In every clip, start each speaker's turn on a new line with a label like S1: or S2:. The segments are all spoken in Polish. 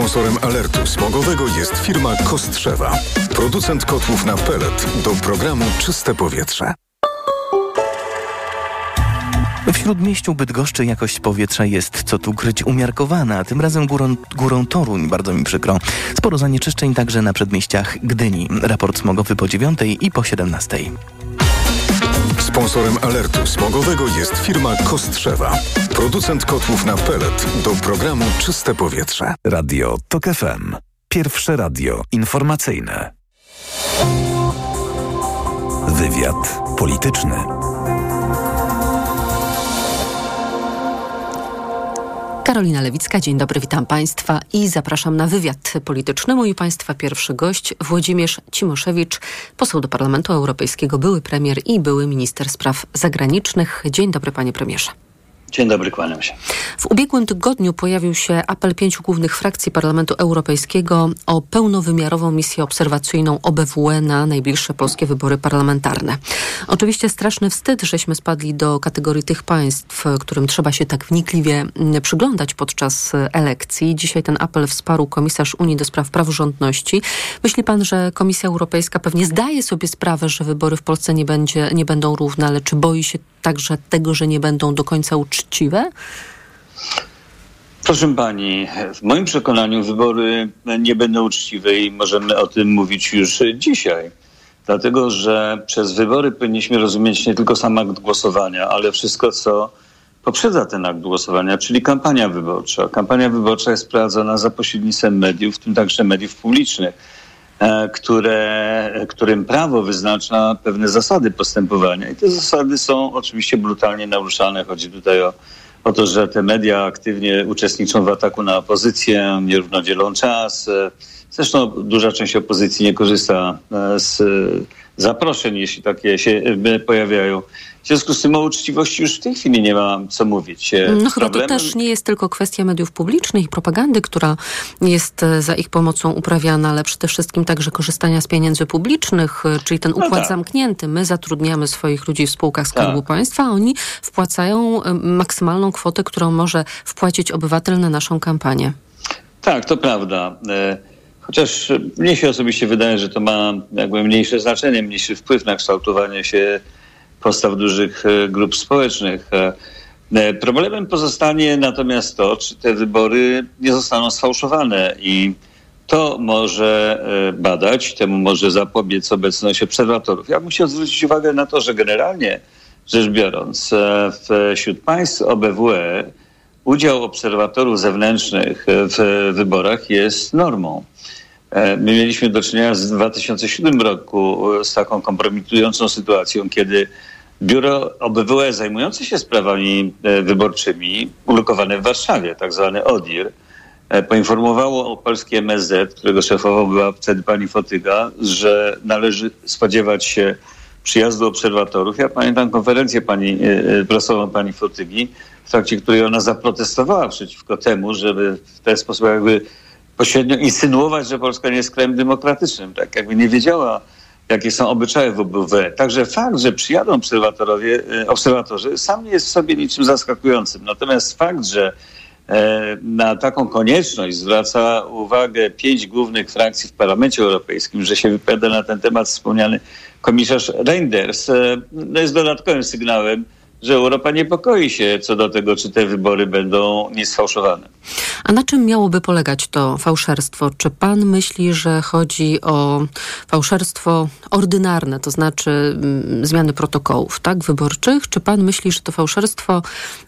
S1: Sponsorem alertu smogowego jest firma Kostrzewa. Producent kotłów na pelet do programu Czyste Powietrze.
S2: W śródmieściu Bydgoszczy jakość powietrza jest, co tu kryć, umiarkowana, a tym razem górą, górą Toruń, bardzo mi przykro. Sporo zanieczyszczeń także na przedmieściach Gdyni. Raport smogowy po 9 i po 17.
S1: Sponsorem alertu smogowego jest firma Kostrzewa. Producent kotłów na pelet do programu Czyste Powietrze.
S3: Radio TOK FM. Pierwsze radio informacyjne. Wywiad polityczny.
S4: Karolina Lewicka, dzień dobry, witam Państwa i zapraszam na wywiad polityczny. Mój Państwa pierwszy gość Włodzimierz Cimoszewicz, poseł do Parlamentu Europejskiego, były premier i były minister spraw zagranicznych. Dzień dobry, panie premierze.
S5: Dzień dobry, kłaniam się.
S4: W ubiegłym tygodniu pojawił się apel pięciu głównych frakcji Parlamentu Europejskiego o pełnowymiarową misję obserwacyjną OBWE na najbliższe polskie wybory parlamentarne. Oczywiście straszny wstyd, żeśmy spadli do kategorii tych państw, którym trzeba się tak wnikliwie przyglądać podczas elekcji. Dzisiaj ten apel wsparł komisarz Unii do spraw praworządności. Myśli pan, że Komisja Europejska pewnie zdaje sobie sprawę, że wybory w Polsce nie, będzie, nie będą równe, ale czy boi się także tego, że nie będą do końca uczciwe?
S5: Proszę pani, w moim przekonaniu wybory nie będą uczciwe i możemy o tym mówić już dzisiaj. Dlatego, że przez wybory powinniśmy rozumieć nie tylko sam akt głosowania, ale wszystko, co poprzedza ten akt głosowania, czyli kampania wyborcza. Kampania wyborcza jest prowadzona za pośrednictwem mediów, w tym także mediów publicznych które, którym prawo wyznacza pewne zasady postępowania. I te zasady są oczywiście brutalnie naruszane. Chodzi tutaj o, o to, że te media aktywnie uczestniczą w ataku na opozycję, nierówno dzielą czas. E, zresztą duża część opozycji nie korzysta e, z zaproszeń, jeśli takie się pojawiają. W związku z tym o uczciwości już w tej chwili nie ma co mówić.
S4: No chyba to też nie jest tylko kwestia mediów publicznych i propagandy, która jest e, za ich pomocą uprawiana, ale przede wszystkim także korzystania z pieniędzy publicznych, e, czyli ten no układ no tak. zamknięty. My zatrudniamy swoich ludzi w spółkach Skarbu tak. Państwa, a oni wpłacają e, maksymalną kwotę, którą może wpłacić obywatel na naszą kampanię.
S5: Tak, to prawda. Chociaż mnie się osobiście wydaje, że to ma jakby mniejsze znaczenie, mniejszy wpływ na kształtowanie się postaw dużych e, grup społecznych. E, e, problemem pozostanie natomiast to, czy te wybory nie zostaną sfałszowane i to może badać, temu może zapobiec obecność obserwatorów. Ja bym chciał zwrócić uwagę na to, że generalnie rzecz biorąc, wśród państw OBWE udział obserwatorów zewnętrznych w wyborach jest normą. My mieliśmy do czynienia w 2007 roku z taką kompromitującą sytuacją, kiedy Biuro OBWE zajmujące się sprawami e, wyborczymi, ulokowane w Warszawie, tak zwany ODIR, e, poinformowało o polskie MSZ, którego szefową była wtedy pani Fotyga, że należy spodziewać się przyjazdu obserwatorów. Ja pamiętam konferencję pani, e, prasową pani Fotygi, w trakcie której ona zaprotestowała przeciwko temu, żeby w ten sposób jakby pośrednio insynuować, że Polska nie jest krajem demokratycznym. Tak jakby nie wiedziała, jakie są obyczaje w OBWE. Także fakt, że przyjadą obserwatorowie, e, obserwatorzy, sam nie jest w sobie niczym zaskakującym. Natomiast fakt, że e, na taką konieczność zwraca uwagę pięć głównych frakcji w Parlamencie Europejskim, że się wypowiada na ten temat wspomniany komisarz Reinders, e, no jest dodatkowym sygnałem, że Europa niepokoi się co do tego, czy te wybory będą niesfałszowane.
S4: A na czym miałoby polegać to fałszerstwo? Czy pan myśli, że chodzi o fałszerstwo ordynarne, to znaczy mm, zmiany protokołów tak, wyborczych? Czy pan myśli, że to fałszerstwo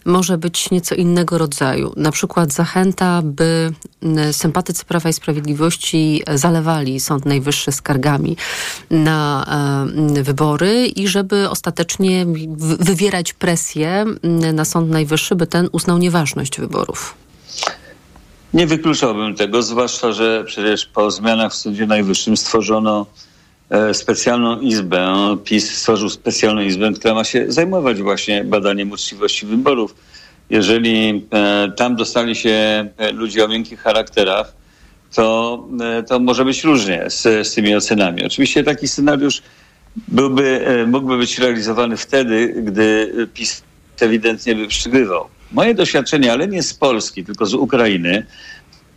S4: może być nieco innego rodzaju? Na przykład zachęta, by mm, sympatycy Prawa i Sprawiedliwości zalewali Sąd Najwyższy skargami na e, wybory i żeby ostatecznie wywierać presję mm, na Sąd Najwyższy, by ten uznał nieważność wyborów?
S5: Nie wykluczałbym tego, zwłaszcza, że przecież po zmianach w Sądzie Najwyższym stworzono e, specjalną izbę, PiS stworzył specjalną izbę, która ma się zajmować właśnie badaniem uczciwości wyborów. Jeżeli e, tam dostali się e, ludzie o miękkich charakterach, to, to może być różnie z, z tymi ocenami. Oczywiście taki scenariusz byłby, mógłby być realizowany wtedy, gdy PiS ewidentnie by przegrywał. Moje doświadczenie, ale nie z Polski, tylko z Ukrainy,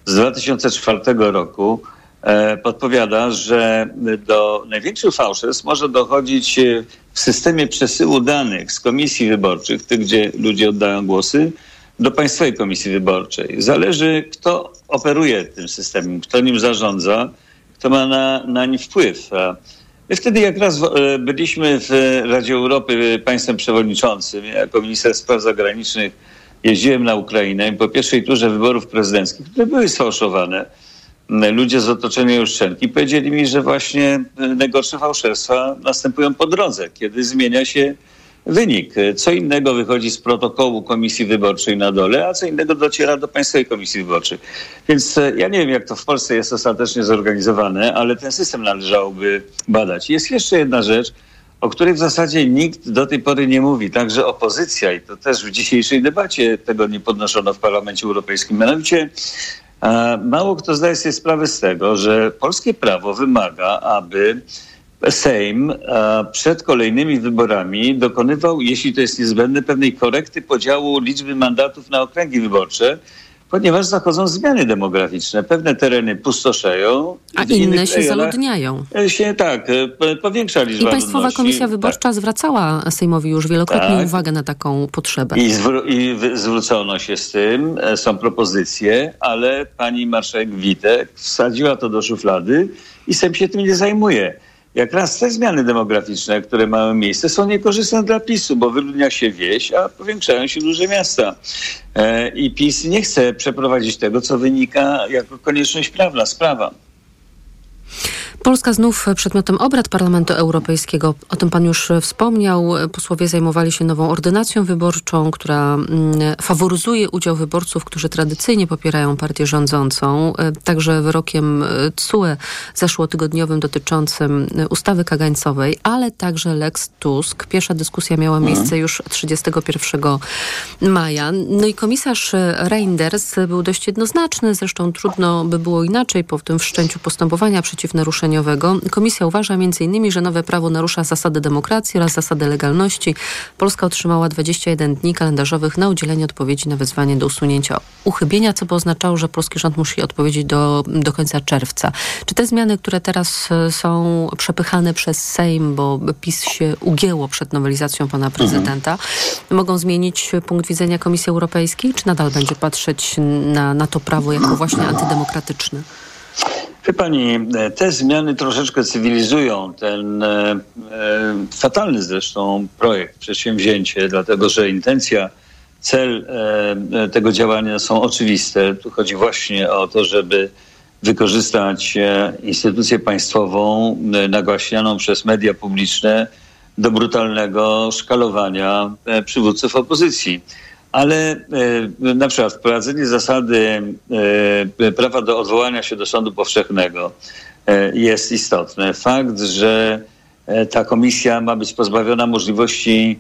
S5: z 2004 roku e, podpowiada, że do największych fałszerstw może dochodzić e, w systemie przesyłu danych z komisji wyborczych, tych, gdzie ludzie oddają głosy, do Państwowej Komisji Wyborczej. Zależy, kto operuje tym systemem, kto nim zarządza, kto ma na, na nim wpływ. My wtedy jak raz e, byliśmy w Radzie Europy państwem przewodniczącym, jako minister spraw zagranicznych jeździłem na Ukrainę i po pierwszej turze wyborów prezydenckich, które były sfałszowane, ludzie z otoczenia Juszczenki powiedzieli mi, że właśnie najgorsze fałszerstwa następują po drodze, kiedy zmienia się wynik. Co innego wychodzi z protokołu Komisji Wyborczej na dole, a co innego dociera do Państwowej Komisji Wyborczej. Więc e, ja nie wiem, jak to w Polsce jest ostatecznie zorganizowane, ale ten system należałoby badać. Jest jeszcze jedna rzecz, o której w zasadzie nikt do tej pory nie mówi, także opozycja i to też w dzisiejszej debacie tego nie podnoszono w Parlamencie Europejskim. Mianowicie e, mało kto zdaje sobie sprawę z tego, że polskie prawo wymaga, aby Sejm przed kolejnymi wyborami dokonywał, jeśli to jest niezbędne, pewnej korekty podziału liczby mandatów na okręgi wyborcze, ponieważ zachodzą zmiany demograficzne. Pewne tereny pustoszeją.
S4: A inne się zaludniają.
S5: Się, tak, e, powiększa liczba
S4: I Państwowa
S5: ludności.
S4: Komisja Wyborcza tak. zwracała Sejmowi już wielokrotnie tak. uwagę na taką potrzebę.
S5: I, zwr- I zwrócono się z tym, e, są propozycje, ale pani marszałek Witek wsadziła to do szuflady i Sejm się tym nie zajmuje jak raz te zmiany demograficzne, które mają miejsce, są niekorzystne dla PiSu, bo wyludnia się wieś, a powiększają się duże miasta. E, I PiS nie chce przeprowadzić tego, co wynika jako konieczność prawna, sprawa.
S4: Polska znów przedmiotem obrad Parlamentu Europejskiego. O tym pan już wspomniał. Posłowie zajmowali się nową ordynacją wyborczą, która mm, faworyzuje udział wyborców, którzy tradycyjnie popierają partię rządzącą. Także wyrokiem TSUE zeszłotygodniowym dotyczącym ustawy kagańcowej, ale także Lex Tusk. Pierwsza dyskusja miała mhm. miejsce już 31 maja. No i komisarz Reinders był dość jednoznaczny. Zresztą trudno by było inaczej po tym wszczęciu postępowania przeciw naruszeniu Komisja uważa m.in., że nowe prawo narusza zasady demokracji oraz zasady legalności. Polska otrzymała 21 dni kalendarzowych na udzielenie odpowiedzi na wezwanie do usunięcia uchybienia, co by oznaczało, że polski rząd musi odpowiedzieć do, do końca czerwca. Czy te zmiany, które teraz e, są przepychane przez Sejm, bo PiS się ugięło przed nowelizacją pana prezydenta, mhm. mogą zmienić punkt widzenia Komisji Europejskiej, czy nadal będzie patrzeć na, na to prawo jako właśnie antydemokratyczne?
S5: Wie pani, te zmiany troszeczkę cywilizują ten e, e, fatalny zresztą projekt, przedsięwzięcie, dlatego że intencja, cel e, tego działania są oczywiste. Tu chodzi właśnie o to, żeby wykorzystać e, instytucję państwową e, nagłaśnianą przez media publiczne do brutalnego szkalowania e, przywódców opozycji ale e, na przykład wprowadzenie zasady e, prawa do odwołania się do sądu powszechnego e, jest istotne. Fakt, że ta komisja ma być pozbawiona możliwości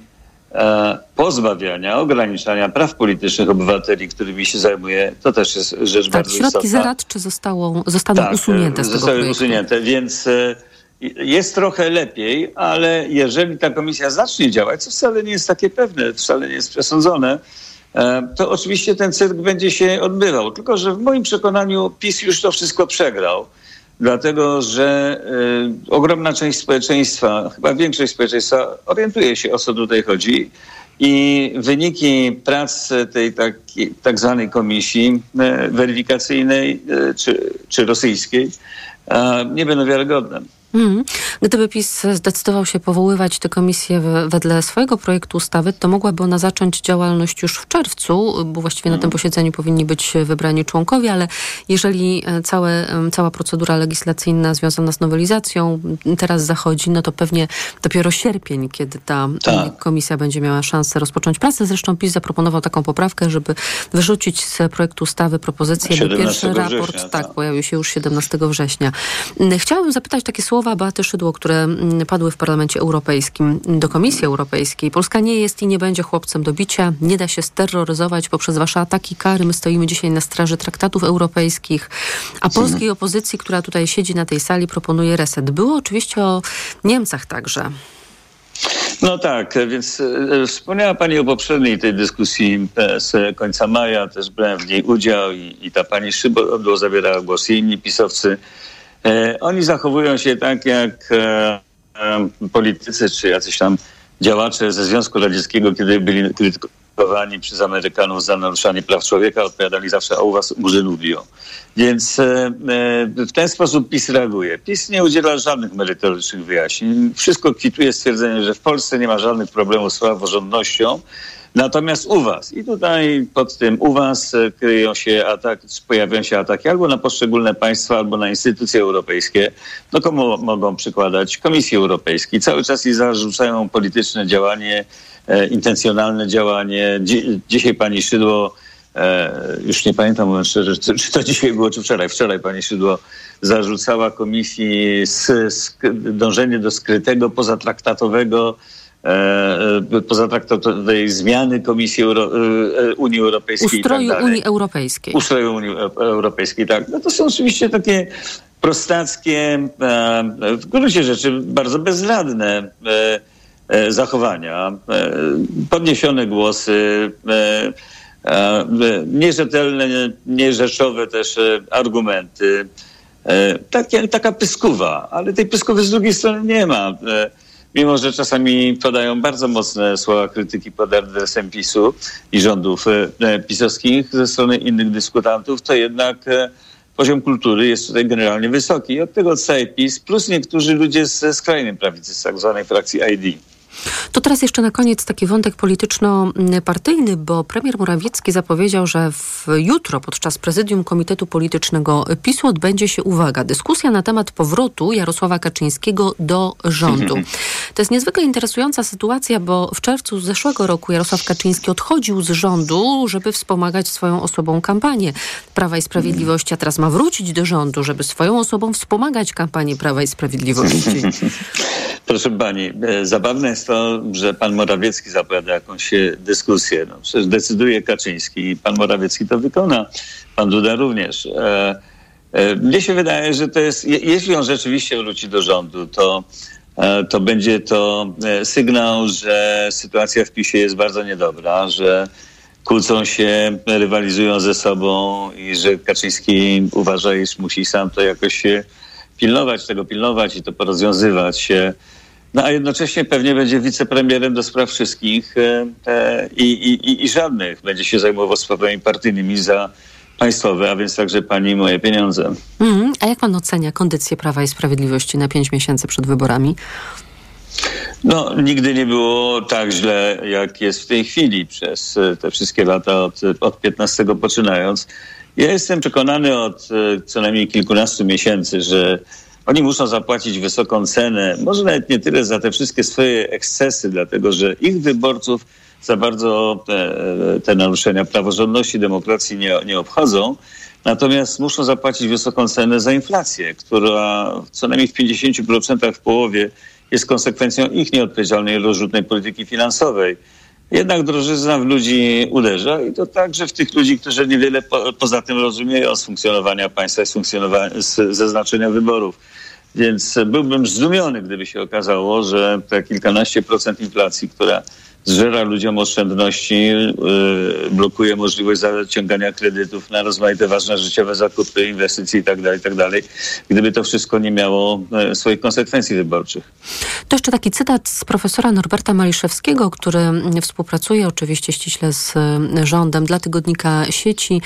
S5: pozbawiania, ograniczania praw politycznych obywateli, którymi się zajmuje, to też jest rzecz
S4: tak,
S5: bardzo
S4: istotna.
S5: środki
S4: zaradcze zostało, zostaną tak, usunięte z tego zostały projektu.
S5: usunięte, więc jest trochę lepiej, ale jeżeli ta komisja zacznie działać, co wcale nie jest takie pewne, wcale nie jest przesądzone, to oczywiście ten cyrk będzie się odbywał. Tylko, że w moim przekonaniu PiS już to wszystko przegrał. Dlatego, że y, ogromna część społeczeństwa, chyba większość społeczeństwa orientuje się o co tutaj chodzi. I wyniki prac tej tak, tak zwanej komisji y, weryfikacyjnej czy, czy rosyjskiej nie będą wiarygodne.
S4: Mm. Gdyby PiS zdecydował się powoływać tę komisję wedle swojego projektu ustawy, to mogłaby ona zacząć działalność już w czerwcu, bo właściwie na tym mhm. posiedzeniu powinni być wybrani członkowie, ale jeżeli e, całe, cała procedura legislacyjna związana z nowelizacją teraz zachodzi, no to pewnie dopiero sierpień, kiedy ta tak. komisja będzie miała szansę rozpocząć pracę. Zresztą PiS zaproponował taką poprawkę, żeby wyrzucić z projektu ustawy propozycję, by pierwszy raport września, tak, tak, pojawił się już 17 września. Chciałabym zapytać takie słowo, słowa Beaty Szydło, które mm, padły w Parlamencie Europejskim do Komisji Europejskiej. Polska nie jest i nie będzie chłopcem do bicia. Nie da się steroryzować poprzez wasze ataki, kary. My stoimy dzisiaj na straży traktatów europejskich. A polskiej opozycji, która tutaj siedzi na tej sali, proponuje reset. Było oczywiście o Niemcach także.
S5: No tak, więc e, wspomniała Pani o poprzedniej tej dyskusji z końca maja, też brałem w niej udział i, i ta Pani Szybodło zabierała głos i inni pisowcy. E, oni zachowują się tak jak e, e, politycy czy jacyś tam działacze ze Związku Radzieckiego, kiedy byli krytykowani przez Amerykanów za naruszanie praw człowieka, odpowiadali zawsze, a u was Murzynu biją. Więc w ten sposób PiS reaguje. PiS nie udziela żadnych merytorycznych wyjaśnień. Wszystko kwituje stwierdzeniem, że w Polsce nie ma żadnych problemów z praworządnością. Natomiast u was, i tutaj pod tym u was e, kryją się atak, pojawiają się ataki albo na poszczególne państwa, albo na instytucje europejskie. No komu mogą przykładać? Komisji Europejskiej. Cały czas jej zarzucają polityczne działanie, e, intencjonalne działanie. Dzi dzisiaj pani Szydło E, już nie pamiętam, mówiąc szczerze, czy, czy to dzisiaj było, czy wczoraj. Wczoraj pani Szydło zarzucała komisji dążenie do skrytego, pozatraktatowego pozatraktatowej zmiany Komisji Euro, Unii Europejskiej.
S4: Tak Ustroju tak Unii Europejskiej.
S5: Ustroju Unii Europejskiej, tak. No to są oczywiście takie prostackie, w gruncie rzeczy bardzo bezradne zachowania, podniesione głosy, E, nierzetelne, nierzeszowe też e, argumenty. E, takie, taka pyskuwa, ale tej pyskuwy z drugiej strony nie ma. Mimo, że czasami podają bardzo mocne słowa krytyki pod adresem PiSu i rządów pisowskich ze strony innych dyskutantów, to jednak poziom kultury jest tutaj generalnie wysoki. I od tego odstaje PiS, plus niektórzy ludzie ze skrajnej prawicy, z tak zwanej frakcji ID.
S4: To teraz jeszcze na koniec taki wątek polityczno-partyjny, bo premier Morawiecki zapowiedział, że w jutro podczas prezydium Komitetu Politycznego PiSu odbędzie się, uwaga, dyskusja na temat powrotu Jarosława Kaczyńskiego do rządu. To jest niezwykle interesująca sytuacja, bo w czerwcu zeszłego roku Jarosław Kaczyński odchodził z rządu, żeby wspomagać swoją osobą kampanię Prawa i Sprawiedliwości, a teraz ma wrócić do rządu, żeby swoją osobą wspomagać kampanię Prawa i Sprawiedliwości.
S5: Proszę pani, e, zabawne jest to, że pan Morawiecki zapowiada jakąś e, dyskusję. No, przecież decyduje Kaczyński i pan Morawiecki to wykona. Pan Duda również. E, mnie się wydaje, że to jest, jeśli on rzeczywiście wróci do rządu, to, to będzie to sygnał, że sytuacja w PiSie jest bardzo niedobra, że kłócą się, rywalizują ze sobą i że Kaczyński uważa, iż musi sam to jakoś się pilnować, tego pilnować i to porozwiązywać. No a jednocześnie pewnie będzie wicepremierem do spraw wszystkich e, e, i, i, i żadnych. Będzie się zajmował sprawami partyjnymi za państwowe, a więc także pani moje pieniądze.
S4: Mm, a jak pan ocenia kondycję Prawa i Sprawiedliwości na pięć miesięcy przed wyborami?
S5: No, nigdy nie było tak źle, jak jest w tej chwili przez e, te wszystkie lata od, od 15 poczynając. Ja jestem przekonany od co najmniej kilkunastu miesięcy, że oni muszą zapłacić wysoką cenę, może nawet nie tyle za te wszystkie swoje ekscesy, dlatego że ich wyborców za bardzo te, te naruszenia praworządności, demokracji nie, nie obchodzą. Natomiast muszą zapłacić wysoką cenę za inflację, która co najmniej w 50% w połowie jest konsekwencją ich nieodpowiedzialnej, rozrzutnej polityki finansowej. Jednak drożyzna w ludzi uderza i to także w tych ludzi, którzy niewiele po, poza tym rozumieją z funkcjonowania państwa i z, z, ze znaczenia wyborów. Więc byłbym zdumiony, gdyby się okazało, że te kilkanaście procent inflacji, która zżera ludziom oszczędności, yy, blokuje możliwość zaciągania kredytów na rozmaite ważne życiowe zakupy, inwestycje itd., tak itd., tak gdyby to wszystko nie miało yy, swoich konsekwencji wyborczych.
S4: To jeszcze taki cytat z profesora Norberta Maliszewskiego, który współpracuje oczywiście ściśle z yy, rządem dla tygodnika sieci.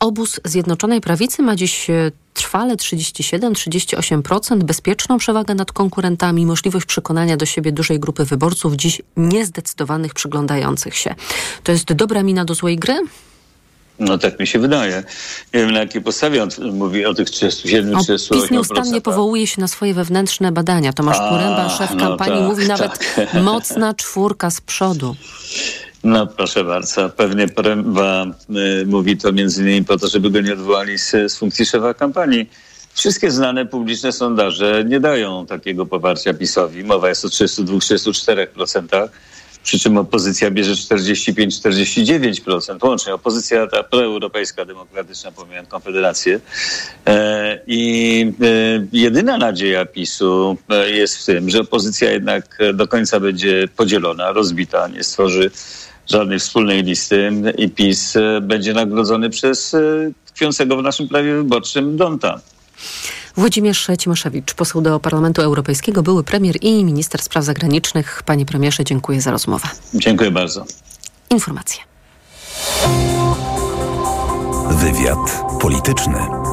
S4: Obóz Zjednoczonej Prawicy ma dziś trwale 37-38%, bezpieczną przewagę nad konkurentami, możliwość przekonania do siebie dużej grupy wyborców, dziś niezdecydowanych przyglądających się. To jest dobra mina do złej gry?
S5: No tak mi się wydaje. Nie wiem na jakiej podstawie on mówi o tych 37, 38%.
S4: PiS nieustannie powołuje się na swoje wewnętrzne badania. Tomasz Kuręba, szef no kampanii, tak, mówi nawet tak. mocna czwórka z przodu.
S5: No proszę bardzo, pewnie Poręba y, mówi to między innymi po to, żeby go nie odwołali z, z funkcji szefa kampanii. Wszystkie znane publiczne sondaże nie dają takiego poparcia PiSowi. Mowa jest o 32-34%. przy czym opozycja bierze 45-49% łącznie. Opozycja ta proeuropejska, demokratyczna, pomijając Konfederację. I jedyna nadzieja PiSu jest w tym, że opozycja jednak do końca będzie podzielona, rozbita, nie stworzy żadnej wspólnej listy i PiS będzie nagrodzony przez tkwiącego w naszym prawie wyborczym Donta.
S4: Włodzimierz Cimoszewicz, poseł do Parlamentu Europejskiego, były premier i minister spraw zagranicznych. Panie premierze, dziękuję za rozmowę.
S5: Dziękuję bardzo.
S4: Informacje.
S3: Wywiad polityczny.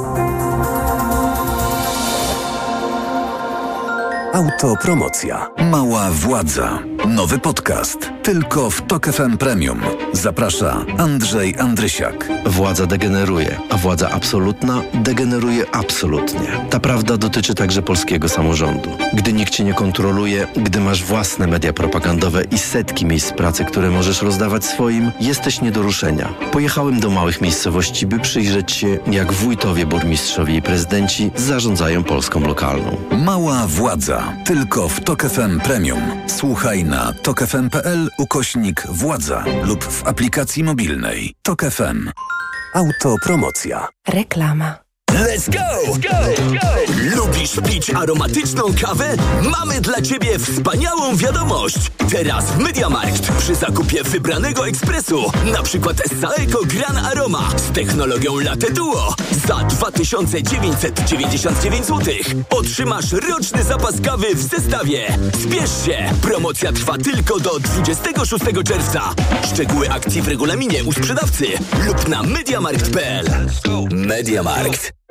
S3: Autopromocja. Mała władza. Nowy podcast. Tylko w Tok FM Premium. Zaprasza Andrzej Andrysiak.
S6: Władza degeneruje, a władza absolutna degeneruje absolutnie. Ta prawda dotyczy także polskiego samorządu. Gdy nikt cię nie kontroluje, gdy masz własne media propagandowe i setki miejsc pracy, które możesz rozdawać swoim, jesteś nie do ruszenia. Pojechałem do małych miejscowości, by przyjrzeć się, jak wójtowie, burmistrzowie i prezydenci zarządzają Polską lokalną.
S3: Mała władza. Tylko w Tok FM Premium. Słuchaj na tokefm.pl ukośnik władza lub w aplikacji mobilnej. Tok FM. Autopromocja.
S4: Reklama.
S7: Let's go! Let's go! Let's go! Lubisz pić aromatyczną kawę? Mamy dla Ciebie wspaniałą wiadomość! Teraz w Mediamarkt przy zakupie wybranego ekspresu, na przykład Saeco Gran Aroma z technologią Latte Duo za 2999 zł otrzymasz roczny zapas kawy w zestawie. Spiesz się! Promocja trwa tylko do 26 czerwca. Szczegóły akcji w regulaminie u sprzedawcy lub na mediamarkt.pl. Mediamarkt.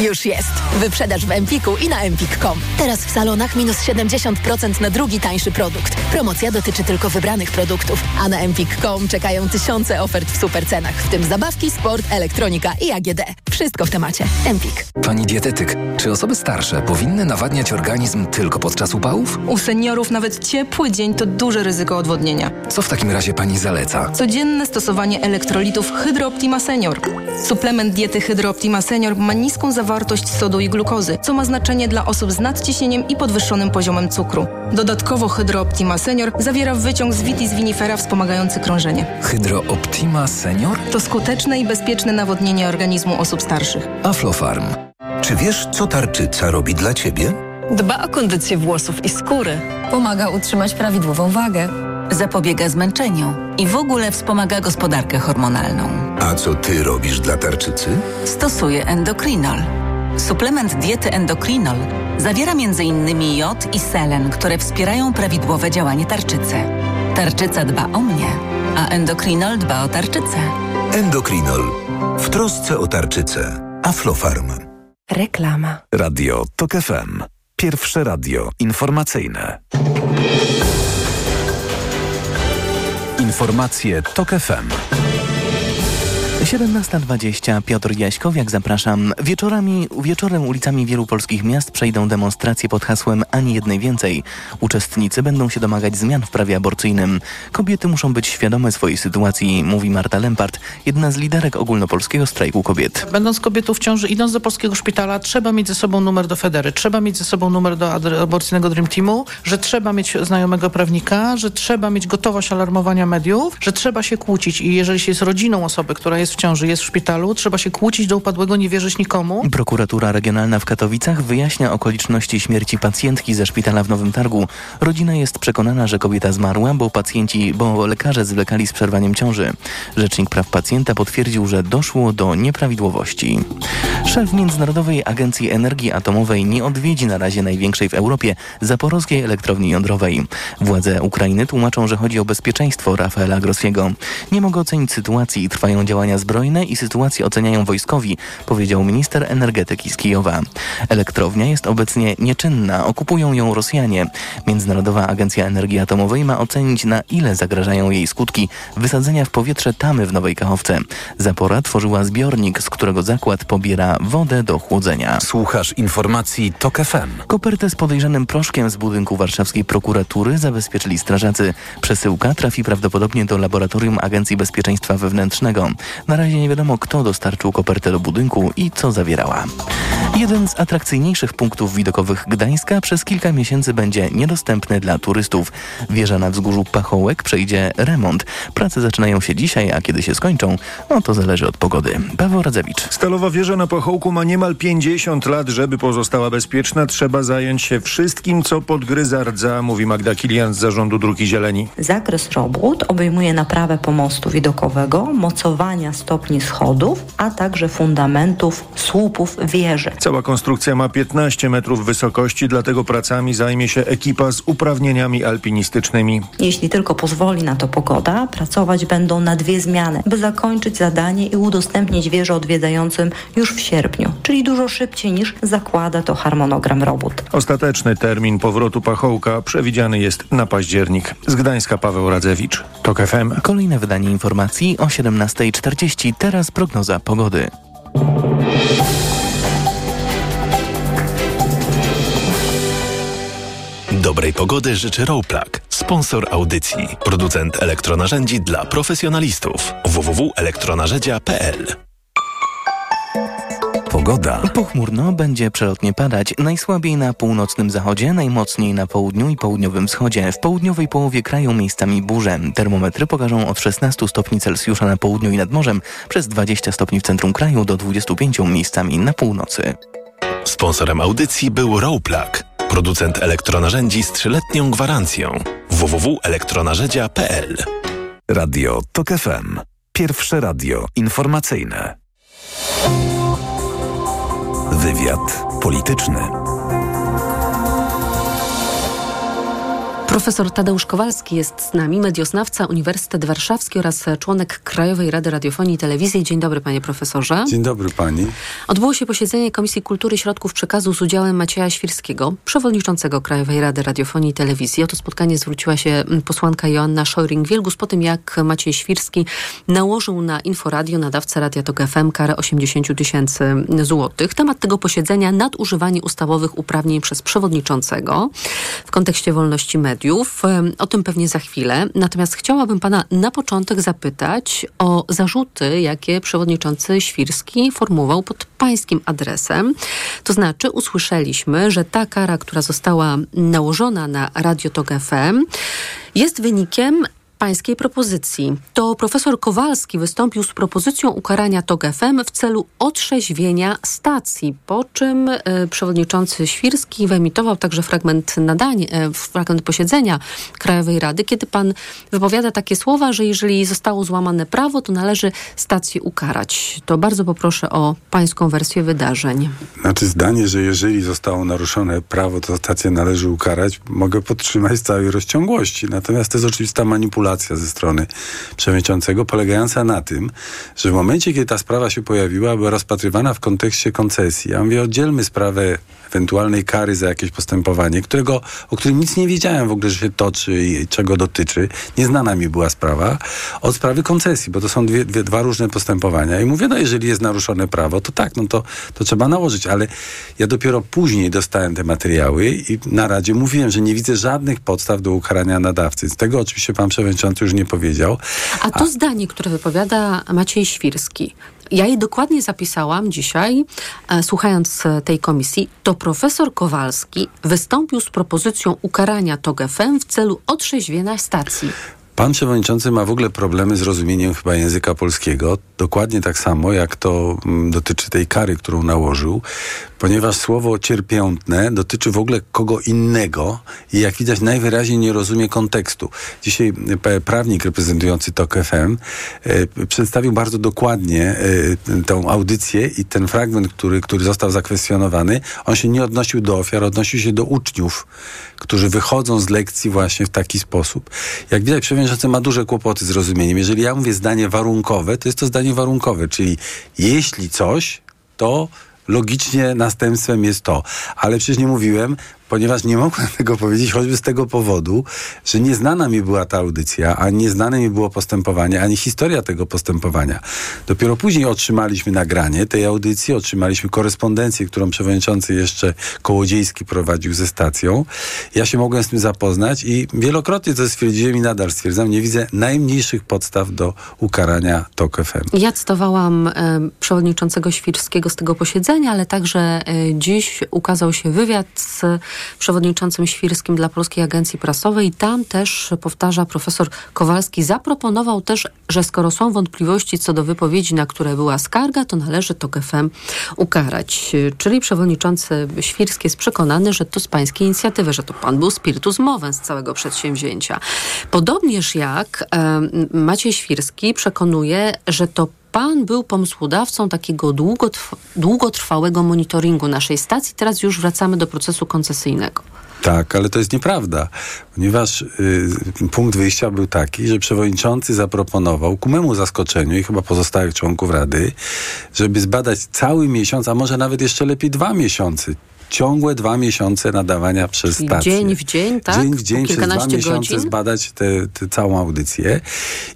S8: Już jest. Wyprzedaż w Empiku i na empik.com. Teraz w salonach minus 70% na drugi tańszy produkt. Promocja dotyczy tylko wybranych produktów, a na empik.com czekają tysiące ofert w supercenach, w tym zabawki, sport, elektronika i AGD. Wszystko w temacie. Empik.
S9: Pani dietetyk, czy osoby starsze powinny nawadniać organizm tylko podczas upałów?
S10: U seniorów nawet ciepły dzień to duże ryzyko odwodnienia.
S9: Co w takim razie pani zaleca?
S10: Codzienne stosowanie elektrolitów Hydrooptima Senior. Suplement diety Hydrooptima Senior ma niską zawartość sodu i glukozy, co ma znaczenie dla osób z nadciśnieniem i podwyższonym poziomem cukru. Dodatkowo Hydrooptima Senior zawiera wyciąg z vitis vinifera wspomagający krążenie.
S9: Hydrooptima Senior?
S10: To skuteczne i bezpieczne nawodnienie organizmu osób starszych.
S9: Aflofarm.
S3: Czy wiesz, co tarczyca robi dla ciebie?
S11: Dba o kondycję włosów i skóry.
S12: Pomaga utrzymać prawidłową wagę. Zapobiega zmęczeniu i w ogóle wspomaga gospodarkę hormonalną.
S3: A co ty robisz dla tarczycy?
S12: Stosuję endokrinol. Suplement diety endokrinol zawiera m.in. jod i selen, które wspierają prawidłowe działanie tarczycy. Tarczyca dba o mnie, a endokrinol dba o tarczycę.
S3: Endokrinol. W trosce o tarczycę. Aflofarm.
S4: Reklama.
S3: Radio TOK FM. Pierwsze radio informacyjne. Informacje TOK FM.
S2: 17.20 Piotr Jaśkowiak, zapraszam. Wieczorami, wieczorem ulicami wielu polskich miast przejdą demonstracje pod hasłem Ani jednej więcej. Uczestnicy będą się domagać zmian w prawie aborcyjnym. Kobiety muszą być świadome swojej sytuacji, mówi Marta Lempart, jedna z liderek ogólnopolskiego strajku kobiet.
S13: Będąc kobietą w ciąży, idąc do polskiego szpitala, trzeba mieć ze sobą numer do Federy, trzeba mieć ze sobą numer do aborcyjnego Dream Teamu, że trzeba mieć znajomego prawnika, że trzeba mieć gotowość alarmowania mediów, że trzeba się kłócić i jeżeli się jest rodziną osoby, która jest w ciąży, jest w szpitalu, trzeba się kłócić do upadłego, nie wierzyć nikomu.
S2: Prokuratura Regionalna w Katowicach wyjaśnia okoliczności śmierci pacjentki ze szpitala w Nowym Targu. Rodzina jest przekonana, że kobieta zmarła, bo pacjenci, bo lekarze zwlekali z przerwaniem ciąży. Rzecznik praw pacjenta potwierdził, że doszło do nieprawidłowości. Szef Międzynarodowej Agencji Energii Atomowej nie odwiedzi na razie największej w Europie zaporowskiej elektrowni jądrowej. Władze Ukrainy tłumaczą, że chodzi o bezpieczeństwo Rafaela Grossiego. Nie mogą ocenić sytuacji i trwają działania zbrojne zbrojne i sytuację oceniają wojskowi, powiedział minister energetyki z Kijowa. Elektrownia jest obecnie nieczynna, okupują ją Rosjanie. Międzynarodowa Agencja Energii Atomowej ma ocenić na ile zagrażają jej skutki wysadzenia w powietrze tamy w Nowej Kachowce. Zapora tworzyła zbiornik, z którego zakład pobiera wodę do chłodzenia.
S3: Słuchasz informacji TOK FM.
S2: Kopertę z podejrzanym proszkiem z budynku warszawskiej prokuratury zabezpieczyli strażacy. Przesyłka trafi prawdopodobnie do laboratorium Agencji Bezpieczeństwa Wewnętrznego. Na razie nie wiadomo, kto dostarczył kopertę do budynku i co zawierała. Jeden z atrakcyjniejszych punktów widokowych Gdańska przez kilka miesięcy będzie niedostępny dla turystów. Wieża na wzgórzu Pachołek przejdzie remont. Prace zaczynają się dzisiaj, a kiedy się skończą, no to zależy od pogody. Paweł Radzewicz.
S14: Stalowa wieża na Pachołku ma niemal 50 lat. Żeby pozostała bezpieczna, trzeba zająć się wszystkim, co podgryza rdza, mówi Magda Kilian z zarządu Druki Zieleni.
S15: Zakres robót obejmuje naprawę pomostu widokowego, mocowania stopni schodów, a także fundamentów słupów wieży.
S14: Cała konstrukcja ma 15 metrów wysokości, dlatego pracami zajmie się ekipa z uprawnieniami alpinistycznymi.
S15: Jeśli tylko pozwoli na to pogoda, pracować będą na dwie zmiany, by zakończyć zadanie i udostępnić wieżę odwiedzającym już w sierpniu, czyli dużo szybciej niż zakłada to harmonogram robót.
S14: Ostateczny termin powrotu Pachołka przewidziany jest na październik. Z Gdańska Paweł Radzewicz, TOK FM.
S2: Kolejne wydanie informacji o 17.40. Teraz prognoza pogody.
S16: Dobrej pogody życzy Rowplug, sponsor audycji, producent elektronarzędzi dla profesjonalistów. www.elektronarzędzia.pl
S3: Pogoda.
S2: Pochmurno będzie przelotnie padać. Najsłabiej na północnym zachodzie, najmocniej na południu i południowym wschodzie. W południowej połowie kraju miejscami burze. Termometry pokażą od 16 stopni Celsjusza na południu i nad morzem, przez 20 stopni w centrum kraju do 25 miejscami na północy.
S16: Sponsorem audycji był Rowplug, producent elektronarzędzi z trzyletnią gwarancją. www.elektronarzędzia.pl
S3: Radio TOK FM. Pierwsze radio informacyjne. Wywiad polityczny.
S4: Profesor Tadeusz Kowalski jest z nami, medioznawca Uniwersytet Warszawski oraz członek Krajowej Rady Radiofonii i Telewizji. Dzień dobry, panie profesorze.
S17: Dzień dobry pani.
S4: Odbyło się posiedzenie Komisji Kultury i Środków Przekazu z udziałem Macieja Świrskiego, przewodniczącego Krajowej Rady Radiofonii i Telewizji. O to spotkanie zwróciła się posłanka Joanna Szojring-Wielgus po tym, jak Maciej Świrski nałożył na Inforadio, nadawcę Radia Tok FM, karę 80 tysięcy złotych. Temat tego posiedzenia nadużywanie ustawowych uprawnień przez przewodniczącego w kontekście wolności mediów. O tym pewnie za chwilę. Natomiast chciałabym pana na początek zapytać o zarzuty, jakie przewodniczący Świrski formułował pod pańskim adresem. To znaczy usłyszeliśmy, że ta kara, która została nałożona na Radio Tok FM jest wynikiem pańskiej propozycji. To profesor Kowalski wystąpił z propozycją ukarania TOG FM w celu otrzeźwienia stacji, po czym y, przewodniczący Świrski wyemitował także fragment nadań, y, fragment posiedzenia Krajowej Rady, kiedy pan wypowiada takie słowa, że jeżeli zostało złamane prawo, to należy stację ukarać. To bardzo poproszę o pańską wersję wydarzeń.
S17: Znaczy zdanie, że jeżeli zostało naruszone prawo, to stację należy ukarać, mogę podtrzymać z całej rozciągłości. Natomiast to jest oczywista manipulacja ze strony przewodniczącego, polegająca na tym, że w momencie, kiedy ta sprawa się pojawiła, była rozpatrywana w kontekście koncesji. Ja mówię, oddzielmy sprawę ewentualnej kary za jakieś postępowanie, którego, o którym nic nie wiedziałem w ogóle, że się toczy i czego dotyczy. Nieznana mi była sprawa. Od sprawy koncesji, bo to są dwie, dwie, dwa różne postępowania. I mówię, no jeżeli jest naruszone prawo, to tak, no to, to trzeba nałożyć. Ale ja dopiero później dostałem te materiały i na Radzie mówiłem, że nie widzę żadnych podstaw do ukarania nadawcy. Z tego oczywiście pan przewodniczący już nie powiedział.
S4: A to A... zdanie, które wypowiada Maciej Świrski, ja je dokładnie zapisałam dzisiaj, e, słuchając tej komisji. To profesor Kowalski wystąpił z propozycją ukarania TOG FM w celu otrzeźwienia stacji.
S17: Pan przewodniczący ma w ogóle problemy z rozumieniem chyba języka polskiego, dokładnie tak samo jak to m, dotyczy tej kary, którą nałożył, ponieważ słowo cierpiętne dotyczy w ogóle kogo innego i jak widać najwyraźniej nie rozumie kontekstu. Dzisiaj e, prawnik reprezentujący TOK FM e, przedstawił bardzo dokładnie e, tą audycję i ten fragment, który, który został zakwestionowany, on się nie odnosił do ofiar, odnosił się do uczniów, którzy wychodzą z lekcji właśnie w taki sposób. Jak widać, przewodniczący ma duże kłopoty z rozumieniem. Jeżeli ja mówię zdanie warunkowe, to jest to zdanie warunkowe, czyli jeśli coś, to logicznie następstwem jest to. Ale przecież nie mówiłem, ponieważ nie mogłem tego powiedzieć choćby z tego powodu, że nieznana mi była ta audycja, a nieznane mi było postępowanie, ani historia tego postępowania. Dopiero później otrzymaliśmy nagranie tej audycji, otrzymaliśmy korespondencję, którą przewodniczący jeszcze Kołodziejski prowadził ze stacją. Ja się mogłem z tym zapoznać i wielokrotnie to stwierdziłem i nadal stwierdzam, nie widzę najmniejszych podstaw do ukarania TOK FM.
S4: Ja cytowałam e, przewodniczącego Świrskiego z tego posiedzenia, ale także e, dziś ukazał się wywiad z przewodniczącym Świrskim dla Polskiej Agencji Prasowej. Tam też powtarza profesor Kowalski, zaproponował też, że skoro są wątpliwości co do wypowiedzi, na które była skarga, to należy to FM ukarać. Czyli przewodniczący Świrski jest przekonany, że to z pańskiej inicjatywy, że to pan był spiritus z całego przedsięwzięcia. Podobnież jak Maciej Świrski przekonuje, że to pan był pomysłodawcą takiego długotrw długotrwałego monitoringu naszej stacji. Teraz już wracamy do procesu koncesyjnego.
S17: Tak, ale to jest nieprawda, ponieważ y, punkt wyjścia był taki, że przewodniczący zaproponował ku memu zaskoczeniu i chyba pozostałych członków Rady, żeby zbadać cały miesiąc, a może nawet jeszcze lepiej dwa miesiące ciągłe dwa miesiące nadawania przez
S4: Czyli
S17: stację.
S4: Dzień w dzień, tak?
S17: Dzień w dzień przez dwa miesiące
S4: godzin?
S17: zbadać tę całą audycję.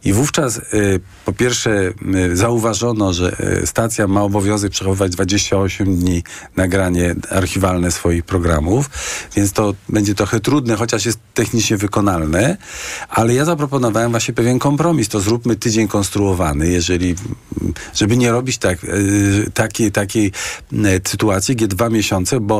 S17: I wówczas y, po pierwsze y, zauważono, że y, stacja ma obowiązek przechowywać 28 dni nagranie archiwalne swoich programów, więc to będzie trochę trudne, chociaż jest technicznie wykonalne, ale ja zaproponowałem właśnie pewien kompromis. To zróbmy tydzień konstruowany, jeżeli, żeby nie robić tak, y, takiej, takiej y, sytuacji, gdzie dwa miesiące, bo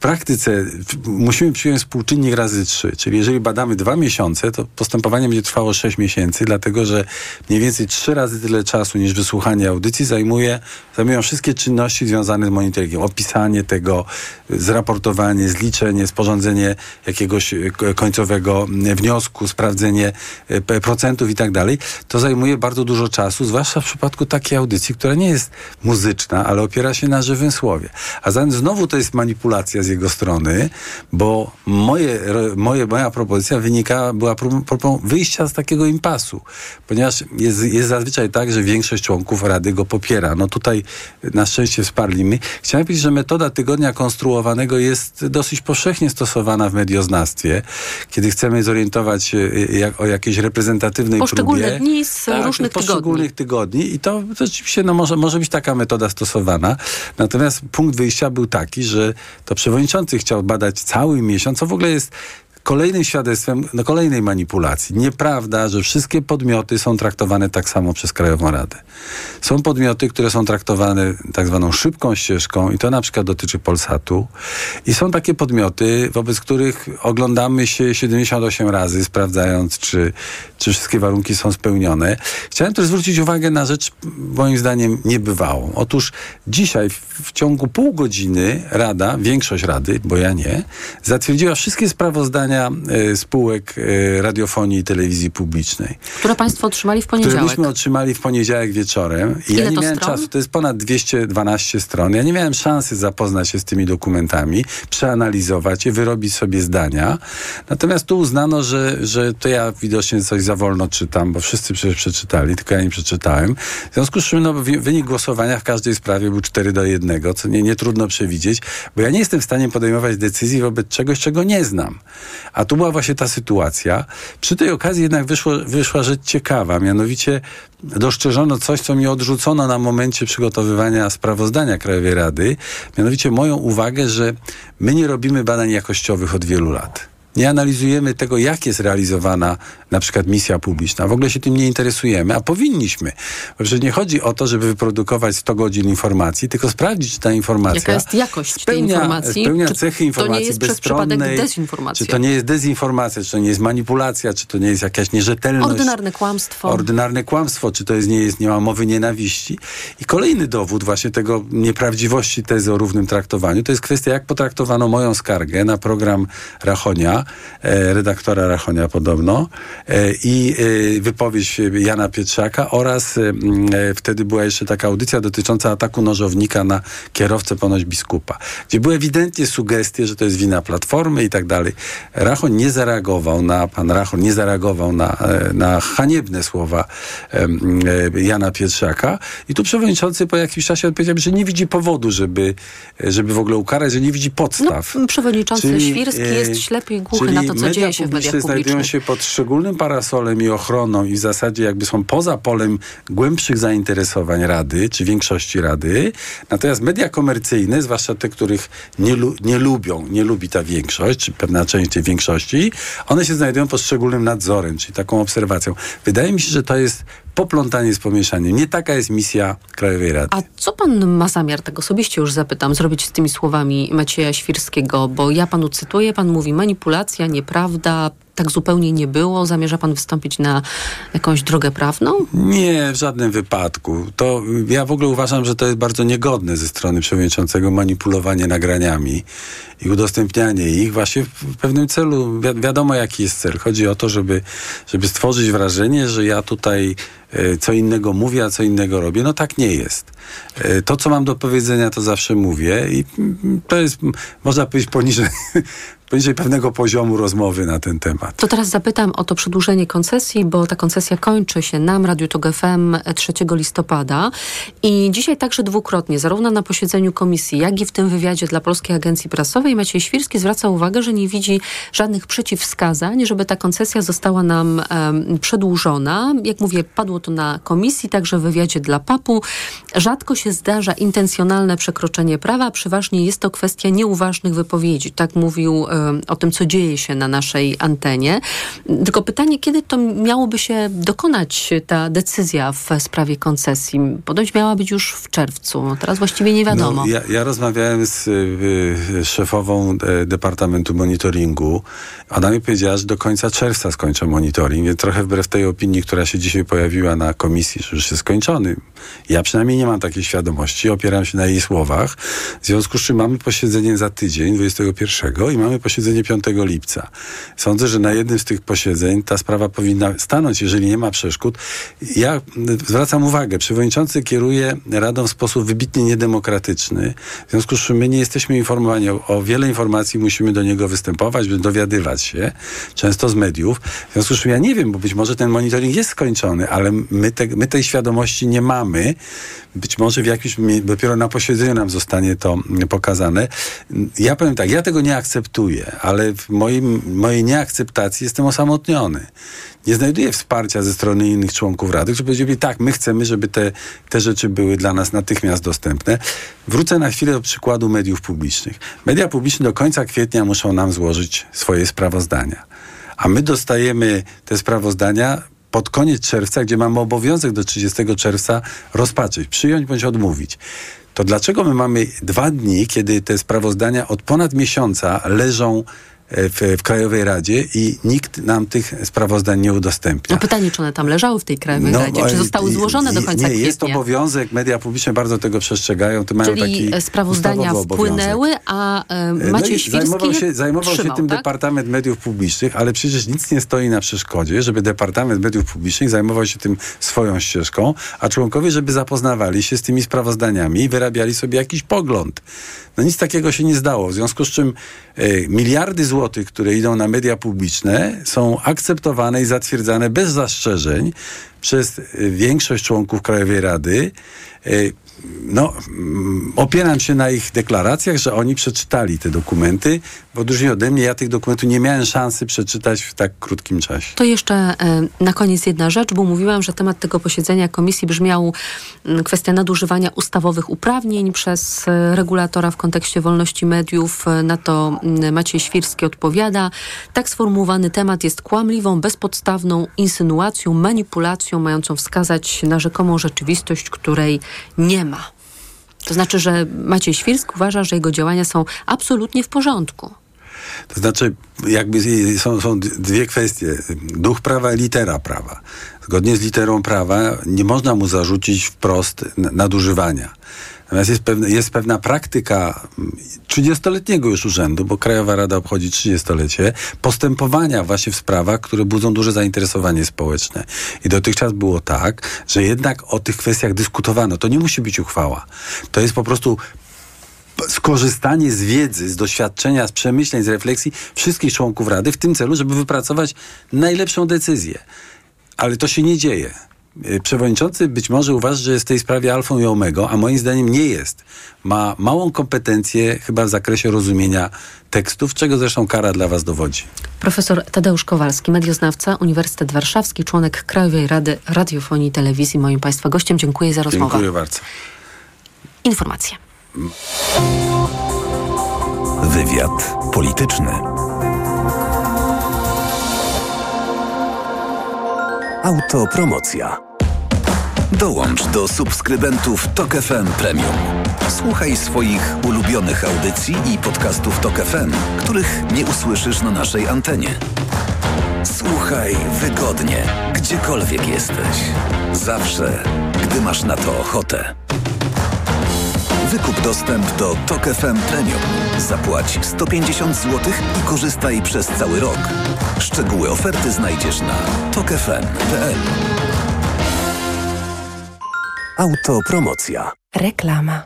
S17: praktyce musimy przyjąć współczynnik razy trzy, czyli jeżeli badamy dwa miesiące, to postępowanie będzie trwało sześć miesięcy, dlatego że mniej więcej trzy razy tyle czasu niż wysłuchanie audycji zajmuje, zajmują wszystkie czynności związane z monitoringiem. Opisanie tego, zraportowanie, zliczenie, sporządzenie jakiegoś e, ko- końcowego m, wniosku, sprawdzenie e, procentów i tak dalej. To zajmuje bardzo dużo czasu, zwłaszcza w przypadku takiej audycji, która nie jest muzyczna, ale opiera się na żywym słowie. A zatem znowu to jest manipulacja z jego strony, bo moje, moje, moja propozycja wynika, była prób- próbą wyjścia z takiego impasu, ponieważ jest, jest zazwyczaj tak, że większość członków Rady go popiera. No tutaj na szczęście wsparli my. Chciałem powiedzieć, że metoda tygodnia konstruowanego jest dosyć powszechnie stosowana w medioznawstwie, kiedy chcemy zorientować się jak, o jakiejś reprezentatywnej
S4: Poszczególne
S17: próbie.
S4: dni z różnych
S17: poszczególnych tygodni. I to rzeczywiście no, może, może być taka metoda stosowana. Natomiast punkt wyjścia był taki, że to przewodniczący chciał badać cały miesiąc, co w ogóle jest kolejnym świadectwem no, kolejnej manipulacji. Nieprawda, że wszystkie podmioty są traktowane tak samo przez Krajową Radę. Są podmioty, które są traktowane tak zwaną szybką ścieżką i to na przykład dotyczy Polsatu. I są takie podmioty, wobec których oglądamy się 78 razy, sprawdzając, czy, czy wszystkie warunki są spełnione. Chciałem też zwrócić uwagę na rzecz, moim zdaniem, niebywałą. Otóż dzisiaj, w, w ciągu pół godziny Rada, większość Rady, bo ja nie, zatwierdziła wszystkie sprawozdania e, spółek e, radiofonii i telewizji publicznej
S4: Które Państwo otrzymali w
S17: które
S4: poniedziałek.
S17: myśmy otrzymali w poniedziałek wieczorem. I
S4: Ile
S17: ja nie
S4: to
S17: miałem
S4: stron?
S17: czasu, to jest ponad 212 stron. Ja nie miałem szansy zapoznać się z tymi dokumentami, przeanalizować je, wyrobić sobie zdania. Natomiast tu uznano, że, że to ja widocznie coś za wolno czytam, bo wszyscy przecież przeczytali, tylko ja nie przeczytałem. W związku z czym no, wynik głosowania w każdej sprawie był 4 do 1, co nie, nie trudno przewidzieć, bo ja nie jestem w stanie podejmować decyzji wobec czegoś, czego nie znam. A tu była właśnie ta sytuacja. Przy tej okazji jednak wyszło, wyszła rzecz ciekawa, mianowicie dostrzeżono coś, co mi odrzucono na momencie przygotowywania sprawozdania Krajowej Rady, mianowicie moją uwagę, że my nie robimy badań jakościowych od wielu lat. Nie analizujemy tego, jak jest realizowana na przykład misja publiczna. W ogóle się tym nie interesujemy, a powinniśmy. Bo przecież nie chodzi o to, żeby wyprodukować 100 godzin informacji, tylko sprawdzić, czy ta informacja
S4: Jaka jest jakość tej
S17: spełnia,
S4: informacji?
S17: spełnia
S4: Czy
S17: cechy
S4: to nie
S17: informacji
S4: jest
S17: bezstronnej,
S4: dezinformacja?
S17: Czy to nie jest dezinformacja, czy to nie jest manipulacja, czy to nie jest jakaś nierzetelność.
S4: Ordynarne kłamstwo.
S17: Ordynarne kłamstwo, czy to jest, nie jest, nie ma mowy nienawiści. I kolejny dowód właśnie tego nieprawdziwości tezy o równym traktowaniu, to jest kwestia, jak potraktowano moją skargę na program Rachonia, Rachonia, e, redaktora Rachonia podobno e, i e, wypowiedź Jana Pietrzaka oraz wtedy była jeszcze taka audycja dotycząca ataku nożownika na kierowcę ponoć biskupa, gdzie były ewidentnie sugestie, że to jest wina Platformy i tak dalej. Rachoń nie zareagował na, pan Rachoń nie zareagował na, na haniebne słowa Jana Pietrzaka i tu przewodniczący po jakimś czasie odpowiedział, że nie widzi powodu, żeby, żeby w ogóle ukarać, że nie widzi podstaw.
S4: No, przewodniczący
S17: Czyli,
S4: Świrski jest ślepy i głuchy
S17: Czyli
S4: na to, co
S17: media
S4: dzieje się w mediach
S17: publiczne znajdują
S4: publicznych.
S17: się pod szczególnym parasolem i ochroną i w zasadzie jakby są poza polem głębszych zainteresowań Rady, czy większości Rady. Natomiast media komercyjne, zwłaszcza te, których nie, lu- nie lubią, nie lubi ta większość, czy pewna część tej większości, one się znajdują pod szczególnym nadzorem, czyli taką obserwacją. Wydaje mi się, że to jest poplątanie z pomieszaniem. Nie taka jest misja Krajowej Rady.
S4: A co pan ma zamiar, tak osobiście już zapytam, zrobić z tymi słowami Macieja Świrskiego? Bo ja panu cytuję, pan mówi manipulacja, nieprawda, tak zupełnie nie było. Zamierza pan wystąpić na jakąś drogę prawną?
S17: Nie, w żadnym wypadku. To ja w ogóle uważam, że to jest bardzo niegodne ze strony przewodniczącego manipulowanie nagraniami i udostępnianie ich właśnie w pewnym celu. Wi- wiadomo, jaki jest cel. Chodzi o to, żeby, żeby stworzyć wrażenie, że ja tutaj e, co innego mówię, a co innego robię. No tak nie jest. E, To, co mam do powiedzenia, to zawsze mówię i mm, to jest, można powiedzieć, poniżej, poniżej pewnego poziomu rozmowy na ten temat.
S4: To teraz zapytam o to przedłużenie koncesji, bo ta koncesja kończy się nam, Radiu Tok FM 3 listopada i dzisiaj także dwukrotnie, zarówno na posiedzeniu komisji, jak i w tym wywiadzie dla Polskiej Agencji Prasowej Maciej Świrski zwraca uwagę, że nie widzi żadnych przeciwwskazań, żeby ta koncesja została nam em, przedłużona. Jak mówię, padło to na komisji, także w wywiadzie dla PAP-u. Rzadko się zdarza intencjonalne przekroczenie prawa, przeważnie jest to kwestia nieuważnych wypowiedzi. Tak mówił em, o tym, co dzieje się na naszej antenie. Tylko pytanie, kiedy to miałoby się dokonać ta decyzja w sprawie koncesji? Ponoć miała być już w czerwcu. No teraz właściwie nie wiadomo.
S17: No, ja, ja rozmawiałem z y, y, szefową e, Departamentu Monitoringu. Ona mi powiedziała, że do końca czerwca skończą monitoring, więc trochę wbrew tej opinii, która się dzisiaj pojawiła na komisji, że już jest skończony. Ja przynajmniej nie mam takiej świadomości, opieram się na jej słowach. W związku z czym mamy posiedzenie za tydzień, 21 i mamy posiedzenie 5 lipca. Sądzę, że na jednym z tych posiedzeń ta sprawa powinna stanąć, jeżeli nie ma przeszkód. Ja zwracam uwagę, przewodniczący kieruje Radą w sposób wybitnie niedemokratyczny. W związku z czym my nie jesteśmy informowani o, o wiele informacji, musimy do niego występować, dowiadywać się, często z mediów. W związku z czym ja nie wiem, bo być może ten monitoring jest skończony, ale my, te, my tej świadomości nie mamy. Być może w jakimś, dopiero na posiedzeniu nam zostanie to pokazane. Ja powiem tak, ja tego nie akceptuję, ale w moim, mojej nieakceptacji jestem osamotniony. Nie znajduję wsparcia ze strony innych członków Rady, którzy powiedzieli, tak, my chcemy, żeby te, te rzeczy były dla nas natychmiast dostępne. Wrócę na chwilę do przykładu mediów publicznych. Media publiczne do końca kwietnia muszą nam złożyć swoje sprawozdania. A my dostajemy te sprawozdania pod koniec czerwca, gdzie mamy obowiązek do 30 czerwca rozpatrzyć, przyjąć bądź odmówić. To dlaczego my mamy dwa dni, kiedy te sprawozdania od ponad miesiąca leżą w, w Krajowej Radzie i nikt nam tych sprawozdań nie udostępnia?
S4: No pytanie, czy one tam leżały w tej Krajowej Radzie? Czy
S17: e,
S4: zostały
S17: i-
S4: złożone do
S17: i-
S4: końca
S17: Nie, jest
S4: kwietnia?
S17: obowiązek, media publiczne bardzo tego przestrzegają, to mają
S4: Czyli
S17: taki
S4: e, sprawozdania wpłynęły, a e,
S17: No
S4: Maciej Świrski
S17: zajmował się, zajmował
S4: trzymał,
S17: się tym
S4: tak?
S17: Departament Mediów Publicznych, ale przecież nic nie stoi na przeszkodzie, żeby Departament Mediów Publicznych zajmował się tym swoją ścieżką, a członkowie, żeby zapoznawali się z tymi sprawozdaniami i wyrabiali sobie jakiś pogląd. No nic takiego się nie zdało, w związku z czym e, miliardy złotych, które idą na media publiczne są akceptowane i zatwierdzane bez zastrzeżeń przez e, większość członków Krajowej Rady. No, mm, opieram się na ich deklaracjach, że oni przeczytali te dokumenty. W odróżnieniu ode mnie, ja tych dokumentów nie miałem szansy przeczytać w tak krótkim czasie.
S4: To jeszcze e, na koniec jedna rzecz, bo mówiłam, że temat tego posiedzenia komisji brzmiał mm, kwestia nadużywania ustawowych uprawnień przez e, regulatora w kontekście wolności mediów. E, Na to mm, Maciej Świrski odpowiada. Tak sformułowany temat jest kłamliwą, bezpodstawną insynuacją, manipulacją mającą wskazać na rzekomą rzeczywistość, której nie ma. To znaczy, że Maciej Świrski uważa, że jego działania są absolutnie w porządku.
S17: To znaczy, jakby są, są dwie kwestie. Duch prawa i litera prawa. Zgodnie z literą prawa nie można mu zarzucić wprost nadużywania. Natomiast jest, jest pewna praktyka 30-letniego już urzędu, bo Krajowa Rada obchodzi 30-lecie, postępowania właśnie w sprawach, które budzą duże zainteresowanie społeczne. I dotychczas było tak, że jednak o tych kwestiach dyskutowano. To nie musi być uchwała. To jest po prostu skorzystanie z wiedzy, z doświadczenia, z przemyśleń, z refleksji wszystkich członków Rady w tym celu, żeby wypracować najlepszą decyzję. Ale to się nie dzieje. Y, przewodniczący być może uważa, że jest w tej sprawie alfą i omegą, a moim zdaniem nie jest. Ma małą kompetencję chyba w zakresie rozumienia tekstów, czego zresztą kara dla was dowodzi.
S4: Profesor Tadeusz Kowalski, medioznawca, Uniwersytet Warszawski, członek Krajowej Rady Radiofonii i Telewizji, moim Państwa gościem. Dziękuję za rozmowę.
S17: Dziękuję bardzo.
S4: Informacje.
S3: Wywiad polityczny. Autopromocja. Dołącz do subskrybentów Tok FM Premium. Słuchaj swoich ulubionych audycji i podcastów Tok FM, których nie usłyszysz na naszej antenie. Słuchaj wygodnie, gdziekolwiek jesteś. Zawsze, gdy masz na to ochotę. Wykup dostęp do Tok FM Premium. Zapłać 150 zł i korzystaj przez cały rok. Szczegóły oferty znajdziesz na tokefm.pl. Autopromocja.
S8: Reklama.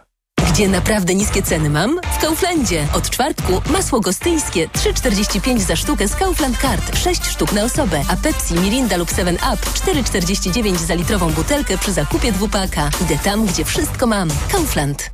S8: Gdzie naprawdę niskie ceny mam? W Kauflandzie. Od czwartku masło gostyńskie 3,45 za sztukę z Kaufland Card. 6 sztuk na osobę. A Pepsi, Mirinda lub 7up 4,49 za litrową butelkę przy zakupie dwupaka. Idę tam, gdzie wszystko mam. Kaufland.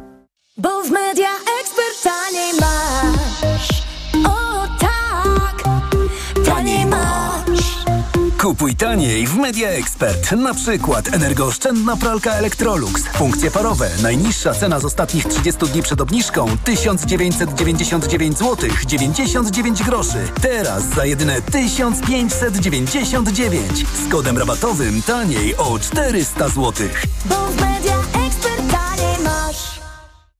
S18: Bo w media ekspert taniej masz. O tak, taniej masz.
S19: Kupuj taniej w Media Expert. Na przykład energooszczędna pralka Electrolux. Funkcje parowe. Najniższa cena z ostatnich 30 dni przed obniżką 1999 zł 99 groszy. Teraz za jedyne 1599. Z kodem rabatowym taniej o 400 zł.
S18: Bo w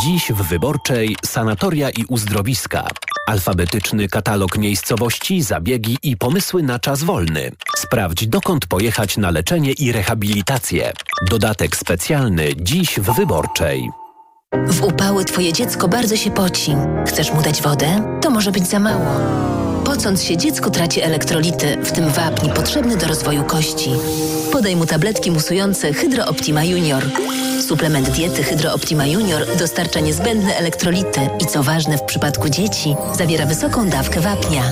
S20: Dziś w Wyborczej sanatoria i uzdrowiska. Alfabetyczny katalog miejscowości, zabiegi i pomysły na czas wolny. Sprawdź dokąd pojechać na leczenie i rehabilitację. Dodatek specjalny dziś w Wyborczej.
S8: W upały twoje dziecko bardzo się poci. Chcesz mu dać wodę? To może być za mało. Pocąc się, dziecko traci elektrolity, w tym wapń potrzebny do rozwoju kości. Podaj mu tabletki musujące Hydro Optima Junior. Suplement diety Hydro Optima Junior dostarcza niezbędne elektrolity i co ważne w przypadku dzieci, zawiera wysoką dawkę wapnia.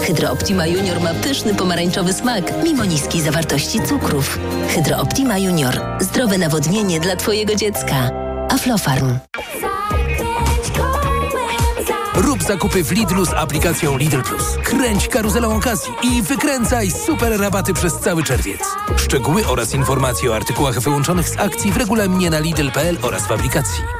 S8: Hydro Optima Junior ma pyszny pomarańczowy smak, mimo niskiej zawartości cukrów. Hydro Optima Junior. Zdrowe nawodnienie dla twojego dziecka. Aflofarm.
S21: Rób zakupy w Lidlu z aplikacją Lidl Plus. Kręć karuzelą okazji i wykręcaj super rabaty przez cały czerwiec. Szczegóły oraz informacje o artykułach wyłączonych z akcji w regulaminie na Lidl.pl oraz w aplikacji.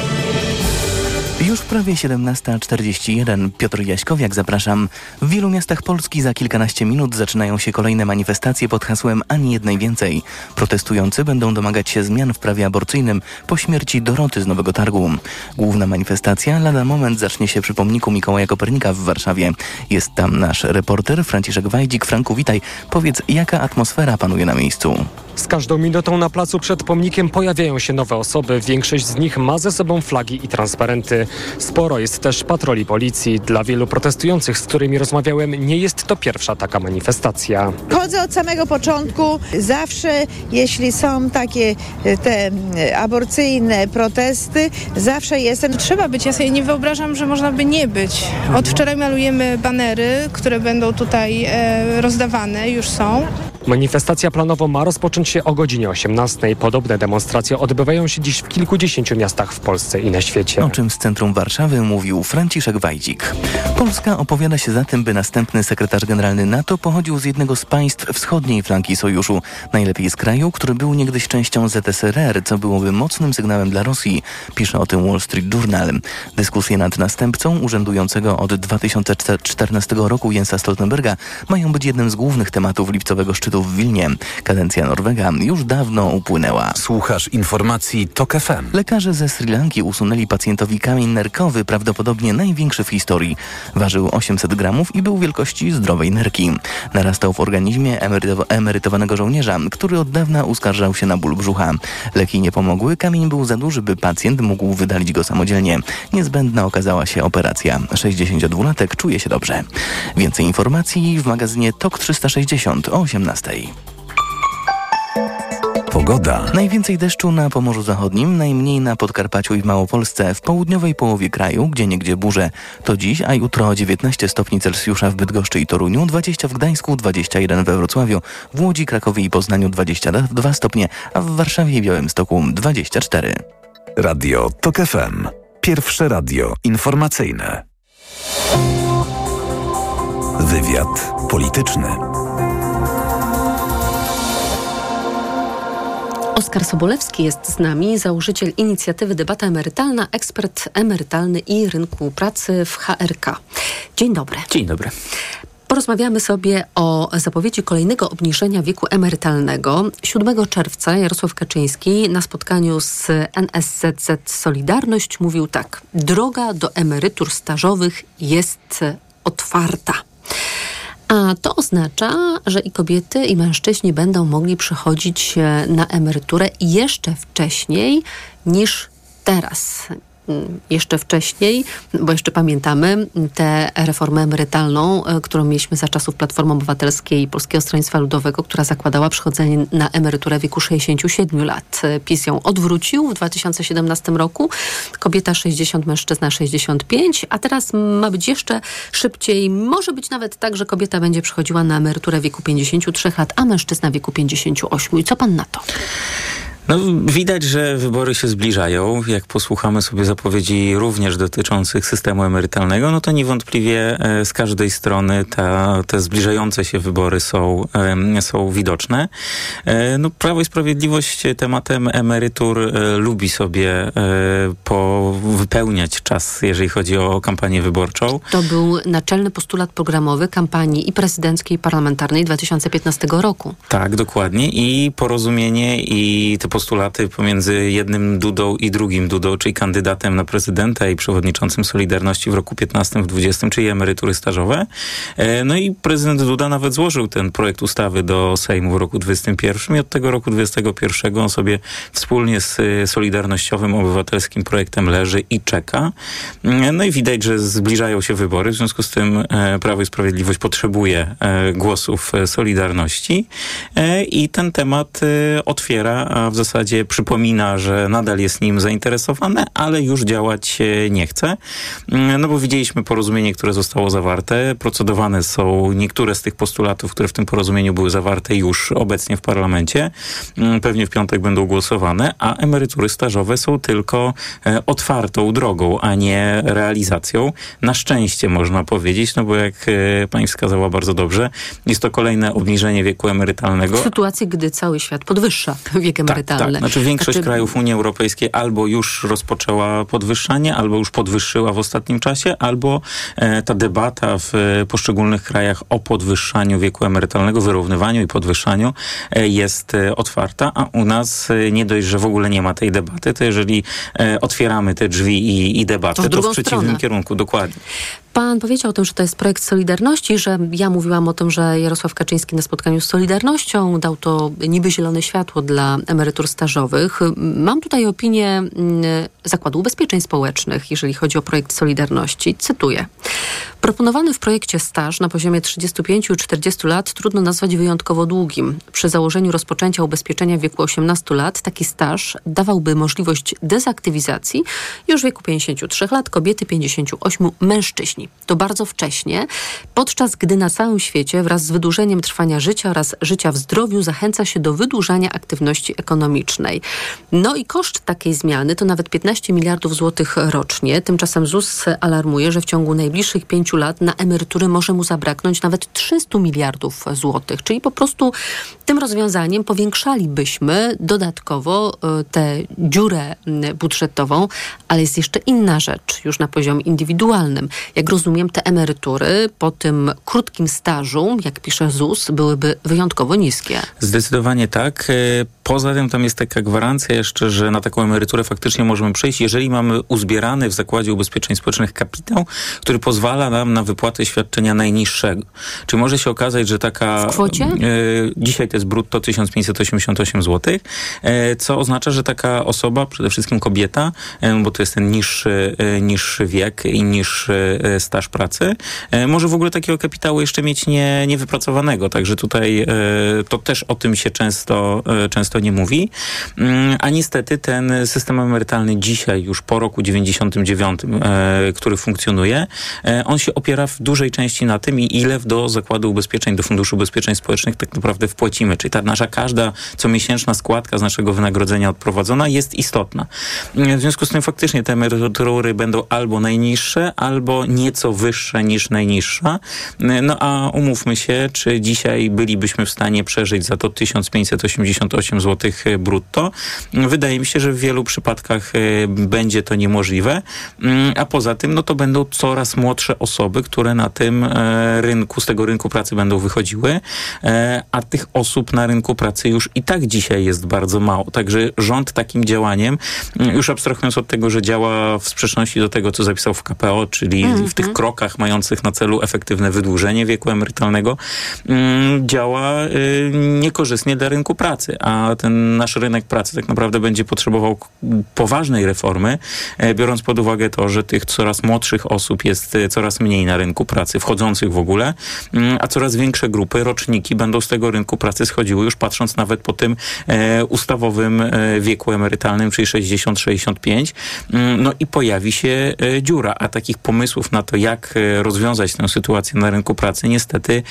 S2: Już prawie 17.41. Piotr Jaśkowiak, zapraszam. W wielu miastach Polski za kilkanaście minut zaczynają się kolejne manifestacje pod hasłem Ani jednej więcej. Protestujący będą domagać się zmian w prawie aborcyjnym po śmierci Doroty z Nowego Targu. Główna manifestacja lada moment zacznie się przy pomniku Mikołaja Kopernika w Warszawie. Jest tam nasz reporter Franciszek Wajdzik. Franku, witaj. Powiedz, jaka atmosfera panuje na miejscu?
S22: Z każdą minutą na placu przed pomnikiem pojawiają się nowe osoby. Większość z nich ma ze sobą flagi i transparenty. Sporo jest też patroli policji. Dla wielu protestujących, z którymi rozmawiałem, nie jest to pierwsza taka manifestacja.
S23: Chodzę od samego początku. Zawsze, jeśli są takie e, te aborcyjne protesty, zawsze jestem.
S24: Trzeba być. Ja sobie nie wyobrażam, że można by nie być. Od wczoraj malujemy banery, które będą tutaj e, rozdawane, już są.
S22: Manifestacja planowo ma rozpocząć się o godzinie 18. Podobne demonstracje odbywają się dziś w kilkudziesięciu miastach w Polsce i na świecie.
S2: O czym z centrum Warszawy mówił Franciszek Wajdzik. Polska opowiada się za tym, by następny sekretarz generalny NATO pochodził z jednego z państw wschodniej flanki sojuszu. Najlepiej z kraju, który był niegdyś częścią ZSRR, co byłoby mocnym sygnałem dla Rosji, pisze o tym Wall Street Journal. Dyskusje nad następcą urzędującego od 2014 roku Jensa Stoltenberga mają być jednym z głównych tematów lipcowego szczytu w Wilnie. Kadencja Norwega już dawno upłynęła.
S3: Słuchasz informacji TOK FM.
S2: Lekarze ze Sri Lanki usunęli pacjentowi kamień nerkowy, prawdopodobnie największy w historii. Ważył 800 gramów i był wielkości zdrowej nerki. Narastał w organizmie emeryto- emerytowanego żołnierza, który od dawna uskarżał się na ból brzucha. Leki nie pomogły, kamień był za duży, by pacjent mógł wydalić go samodzielnie. Niezbędna okazała się operacja. 62-latek czuje się dobrze. Więcej informacji w magazynie TOK 360 o 18.
S3: Pogoda.
S2: Najwięcej deszczu na Pomorzu Zachodnim, najmniej na Podkarpaciu i w Małopolsce, w południowej połowie kraju, gdzie niegdzie burze. To dziś, a jutro 19 stopni Celsjusza w Bydgoszczy i Toruniu, 20 w Gdańsku, 21 we Wrocławiu, w Łodzi, Krakowie i Poznaniu 22 stopnie, a w Warszawie i Białymstoku 24.
S3: Radio TOK FM. Pierwsze radio informacyjne. Wywiad polityczny.
S4: Oskar Sobolewski jest z nami, założyciel inicjatywy Debata Emerytalna, ekspert emerytalny i rynku pracy w HRK. Dzień dobry.
S25: Dzień dobry.
S4: Porozmawiamy sobie o zapowiedzi kolejnego obniżenia wieku emerytalnego. 7 czerwca Jarosław Kaczyński na spotkaniu z NSZZ Solidarność mówił tak: Droga do emerytur stażowych jest otwarta. A to oznacza, że i kobiety, i mężczyźni będą mogli przychodzić e, na emeryturę jeszcze wcześniej niż teraz. Mm, Jeszcze wcześniej, bo jeszcze pamiętamy tę reformę emerytalną, e, którą mieliśmy za czasów Platformy Obywatelskiej i Polskiego Stronnictwa Ludowego, która zakładała przychodzenie na emeryturę w wieku 67 lat. E, PiS ją odwrócił w 2017 roku. Kobieta 60, mężczyzna 65, a teraz ma być jeszcze szybciej. Może być nawet tak, że kobieta będzie przychodziła na emeryturę w wieku 53 lat, a mężczyzna w wieku 58. I co pan na to?
S25: No, widać, że wybory się zbliżają. Jak posłuchamy sobie zapowiedzi również dotyczących systemu emerytalnego, no to niewątpliwie e, z każdej strony ta, te zbliżające się wybory są, em, są widoczne. E, No, Prawo i Sprawiedliwość tematem emerytur e, lubi sobie e, wypełniać czas, jeżeli chodzi o kampanię wyborczą.
S4: To był naczelny postulat programowy kampanii i prezydenckiej, i parlamentarnej 2015 roku.
S25: Tak, dokładnie. I porozumienie i te postulaty pomiędzy jednym Dudą i drugim Dudą, czyli kandydatem na prezydenta i przewodniczącym Solidarności w roku 15, w 20, czyli emerytury stażowe. E, No i prezydent Duda nawet złożył ten projekt ustawy do Sejmu w roku 21 i od tego roku 21 on sobie wspólnie z e, Solidarnościowym Obywatelskim projektem leży i czeka. E, No i widać, że zbliżają się wybory, w związku z tym Prawo i Sprawiedliwość potrzebuje głosów Solidarności i ten temat otwiera, a w zasadzie przypomina, że nadal jest nim zainteresowane, ale już działać e, nie chce. Mm, No bo widzieliśmy porozumienie, które zostało zawarte. Procedowane są niektóre z tych postulatów, które w tym porozumieniu były zawarte już obecnie w parlamencie. Mm, Pewnie w piątek będą głosowane, a emerytury stażowe są tylko e, otwartą drogą, a nie realizacją. Na szczęście można powiedzieć, no bo jak e, pani wskazała bardzo dobrze, jest to kolejne obniżenie wieku emerytalnego.
S4: W sytuacji, gdy cały świat podwyższa wiek emerytalny. Emerytalne.
S25: Tak, znaczy większość
S4: Znaczy-
S25: krajów Unii Europejskiej albo już rozpoczęła podwyższanie, albo już podwyższyła w ostatnim czasie, albo e, ta debata w e, poszczególnych krajach o podwyższaniu wieku emerytalnego, wyrównywaniu i podwyższaniu e, jest otwarta, a u nas nie dość, że w ogóle nie ma tej debaty, to jeżeli otwieramy te drzwi i, i debatę,
S4: To w
S25: to, w przeciwnym
S4: stronę.
S25: kierunku, dokładnie.
S4: Pan powiedział o tym, że to jest projekt Solidarności, że ja mówiłam o tym, że Jarosław Kaczyński na spotkaniu z Solidarnością dał to niby zielone światło dla emerytur stażowych. Mam tutaj opinię mm, Zakładu Ubezpieczeń Społecznych, jeżeli chodzi o projekt Solidarności. Cytuję. Proponowany w projekcie staż na poziomie 35 i 40 lat trudno nazwać wyjątkowo długim. Przy założeniu rozpoczęcia ubezpieczenia w wieku 18 lat taki staż dawałby możliwość dezaktywizacji już w wieku 53 lat, kobiety 58, mężczyźni. To bardzo wcześnie, podczas gdy na całym świecie wraz z wydłużeniem trwania życia oraz życia w zdrowiu zachęca się do wydłużania aktywności ekonomicznej. No i koszt takiej zmiany to nawet 15 miliardów złotych rocznie. Tymczasem ZUS alarmuje, że w ciągu najbliższych pięciu lat na emerytury może mu zabraknąć nawet 300 miliardów złotych. Czyli po prostu tym rozwiązaniem powiększalibyśmy dodatkowo e, tę dziurę budżetową, ale jest jeszcze inna rzecz, już na poziomie indywidualnym. Jak rozumiem, te emerytury po tym krótkim stażu, jak pisze ZUS, byłyby wyjątkowo niskie.
S25: Zdecydowanie tak. Poza tym tam jest taka gwarancja jeszcze, że na taką emeryturę faktycznie możemy przejść, jeżeli mamy uzbierany w Zakładzie Ubezpieczeń Społecznych kapitał, który pozwala nam na wypłatę świadczenia najniższego. Czyli może się okazać, że taka...
S4: W kwocie?
S25: E, dzisiaj to jest brutto 1588 zł, e, co oznacza, że taka osoba, przede wszystkim kobieta, e, bo to jest ten niższy, e, niższy wiek i niższy e, staż pracy, e, może w ogóle takiego kapitału jeszcze mieć nie, niewypracowanego. Także tutaj to też o tym się często, często nie mówi. Mm, A niestety ten system emerytalny dzisiaj, już po roku 99, e, który funkcjonuje, e, on się opiera w dużej części na tym, ile do Zakładu Ubezpieczeń, do Funduszu Ubezpieczeń Społecznych tak naprawdę wpłacimy. Czyli ta nasza każda comiesięczna składka z naszego wynagrodzenia odprowadzona jest istotna. Mm, W związku z tym faktycznie te emerytury będą albo najniższe, albo nieco wyższe niż najniższa. No a umówmy się, czy dzisiaj bylibyśmy w stanie przeżyć za to 1588 zł brutto. Wydaje mi się, że w wielu przypadkach e, będzie to niemożliwe, Mm, a poza tym no to będą coraz młodsze osoby, które na tym e, rynku, z tego rynku pracy będą wychodziły, e, a tych osób na rynku pracy już i tak dzisiaj jest bardzo mało. Także rząd takim działaniem, mm, już abstrahując od tego, że działa w sprzeczności do tego, co zapisał w KPO, czyli
S4: Mhm.
S25: w tych krokach mających na celu efektywne wydłużenie wieku emerytalnego, mm, działa niekorzystnie dla rynku pracy, a ten nasz rynek pracy tak naprawdę będzie potrzebował poważnej reformy, e, biorąc pod uwagę to, że tych coraz młodszych osób jest e, coraz mniej na rynku pracy, wchodzących w ogóle, mm, a coraz większe grupy, roczniki będą z tego rynku pracy schodziły, już patrząc nawet po tym e, ustawowym wieku emerytalnym, czyli 60-65. Mm, No i pojawi się dziura, a takich pomysłów na to, jak rozwiązać tę sytuację na rynku pracy, niestety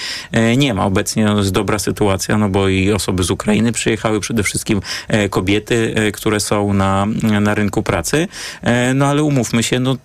S25: nie ma. Obecnie jest dobra sytuacja, no bo i osoby z Ukrainy przyjechały, przede wszystkim e, kobiety, e, które są na, na rynku pracy. E, No ale umówmy się, no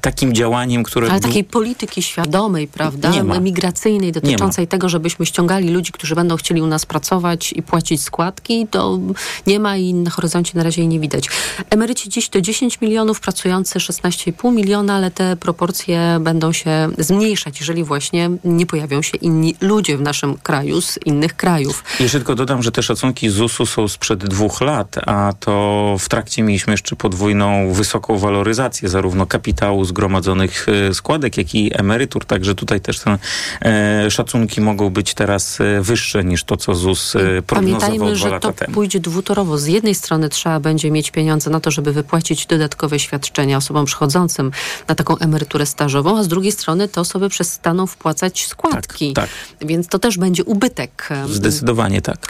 S25: takim działaniem, które...
S4: Ale takiej polityki świadomej, prawda?
S25: Nie ma.
S4: Migracyjnej, dotyczącej tego, żebyśmy ściągali ludzi, którzy będą chcieli u nas pracować i płacić składki, to nie ma i na horyzoncie na razie jej nie widać. Emeryci dziś to 10 milionów, pracujący 16,5 miliona, ale te proporcje będą się zmniejszać, jeżeli właśnie nie pojawią się inni ludzie w naszym kraju z innych krajów.
S25: Jeszcze tylko dodam, że te szacunki ZUS-u są sprzed dwóch lat, a to w trakcie mieliśmy jeszcze podwójną wysoką waloryzację zarówno kapitału zgromadzonych e, składek, jak i emerytur. Także tutaj też te e, szacunki mogą być teraz e, wyższe niż to, co ZUS prognozował
S4: Pamiętajmy,
S25: dwa
S4: że
S25: lata
S4: to
S25: temu.
S4: pójdzie dwutorowo. Z jednej strony trzeba będzie mieć pieniądze na to, żeby wypłacić dodatkowe świadczenia osobom przychodzącym na taką emeryturę stażową, a z drugiej strony te osoby przestaną wpłacać składki.
S25: tak.
S4: Więc to też będzie ubytek.
S25: Zdecydowanie tak.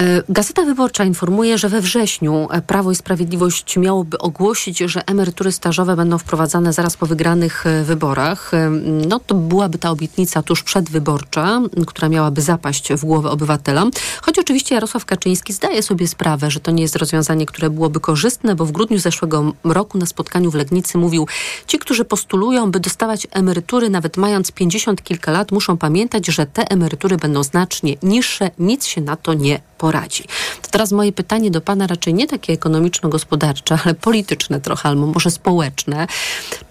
S4: E, Gazeta Wyborcza informuje, że we wrześniu e, Prawo i Sprawiedliwość miałoby ogłosić, że emerytury stażowe będą wprowadzane zaraz po wygranych e, wyborach. No to byłaby ta obietnica tuż przedwyborcza, która miałaby zapaść w głowę obywatelom. Choć oczywiście Jarosław Kaczyński zdaje sobie sprawę, że to nie jest rozwiązanie, które byłoby korzystne, bo w grudniu zeszłego roku na spotkaniu w Legnicy mówił, ci, którzy postulują, by dostawać emerytury nawet mając 50 kilka lat, muszą pamiętać, że te emerytury będą znacznie niższe, nic się na to nie poradzą. Poradzi. To teraz moje pytanie do pana raczej nie takie ekonomiczno-gospodarcze, ale polityczne trochę, albo może społeczne.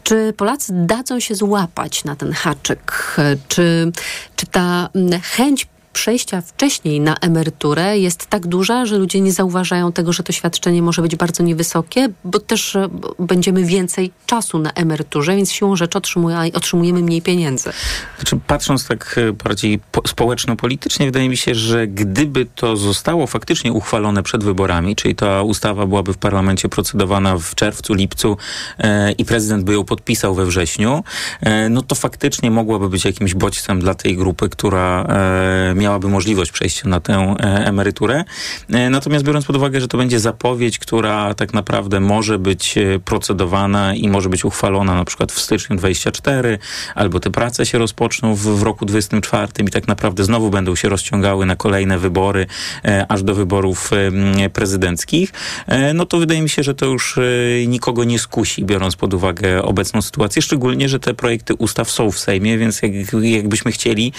S4: Czy Polacy dadzą się złapać na ten haczyk? Czy, czy ta mm, chęć przejścia wcześniej na emeryturę jest tak duża, że ludzie nie zauważają tego, że to świadczenie może być bardzo niewysokie, bo też e, będziemy więcej czasu na emeryturze, więc siłą rzeczy otrzymuje, otrzymujemy mniej pieniędzy.
S25: Znaczy, patrząc tak e, bardziej po, społeczno-politycznie, wydaje mi się, że gdyby to zostało faktycznie uchwalone przed wyborami, czyli ta ustawa byłaby w parlamencie procedowana w czerwcu, lipcu e, i prezydent by ją podpisał we wrześniu, e, no to faktycznie mogłaby być jakimś bodźcem dla tej grupy, która e, miałaby możliwość przejścia na tę e, emeryturę. E, natomiast biorąc pod uwagę, że to będzie zapowiedź, która tak naprawdę może być e, procedowana i może być uchwalona na przykład w styczniu 24, albo te prace się rozpoczną w, w roku 24 i tak naprawdę znowu będą się rozciągały na kolejne wybory, aż do wyborów prezydenckich, no to wydaje mi się, że to już nikogo nie skusi, biorąc pod uwagę obecną sytuację, szczególnie, że te projekty ustaw są w Sejmie, więc jak, jakbyśmy chcieli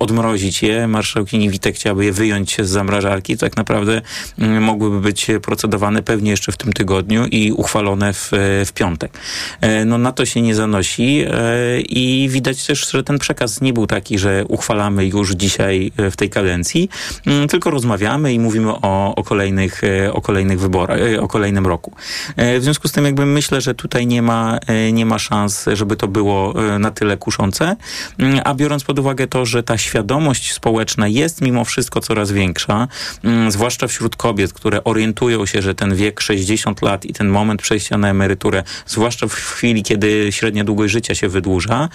S25: odmrozić je, marszałkini Witek chciałaby je wyjąć z zamrażarki, tak naprawdę mm, mogłyby być procedowane pewnie jeszcze w tym tygodniu i uchwalone w, w piątek. E, No na to się nie zanosi e, i widać też, że ten przekaz nie był taki, że uchwalamy już dzisiaj e, w tej kadencji, mm, tylko rozmawiamy i mówimy o, o kolejnych, e, o kolejnych wyborach, e, o kolejnym roku. E, W związku z tym jakby myślę, że tutaj nie ma, e, nie ma szans, żeby to było e, na tyle kuszące, Mm, a biorąc pod uwagę to, że ta świadomość społeczna jest mimo wszystko coraz większa, mm, zwłaszcza wśród kobiet, które orientują się, że ten wiek 60 lat i ten moment przejścia na emeryturę, zwłaszcza w chwili, kiedy średnia długość życia się wydłuża,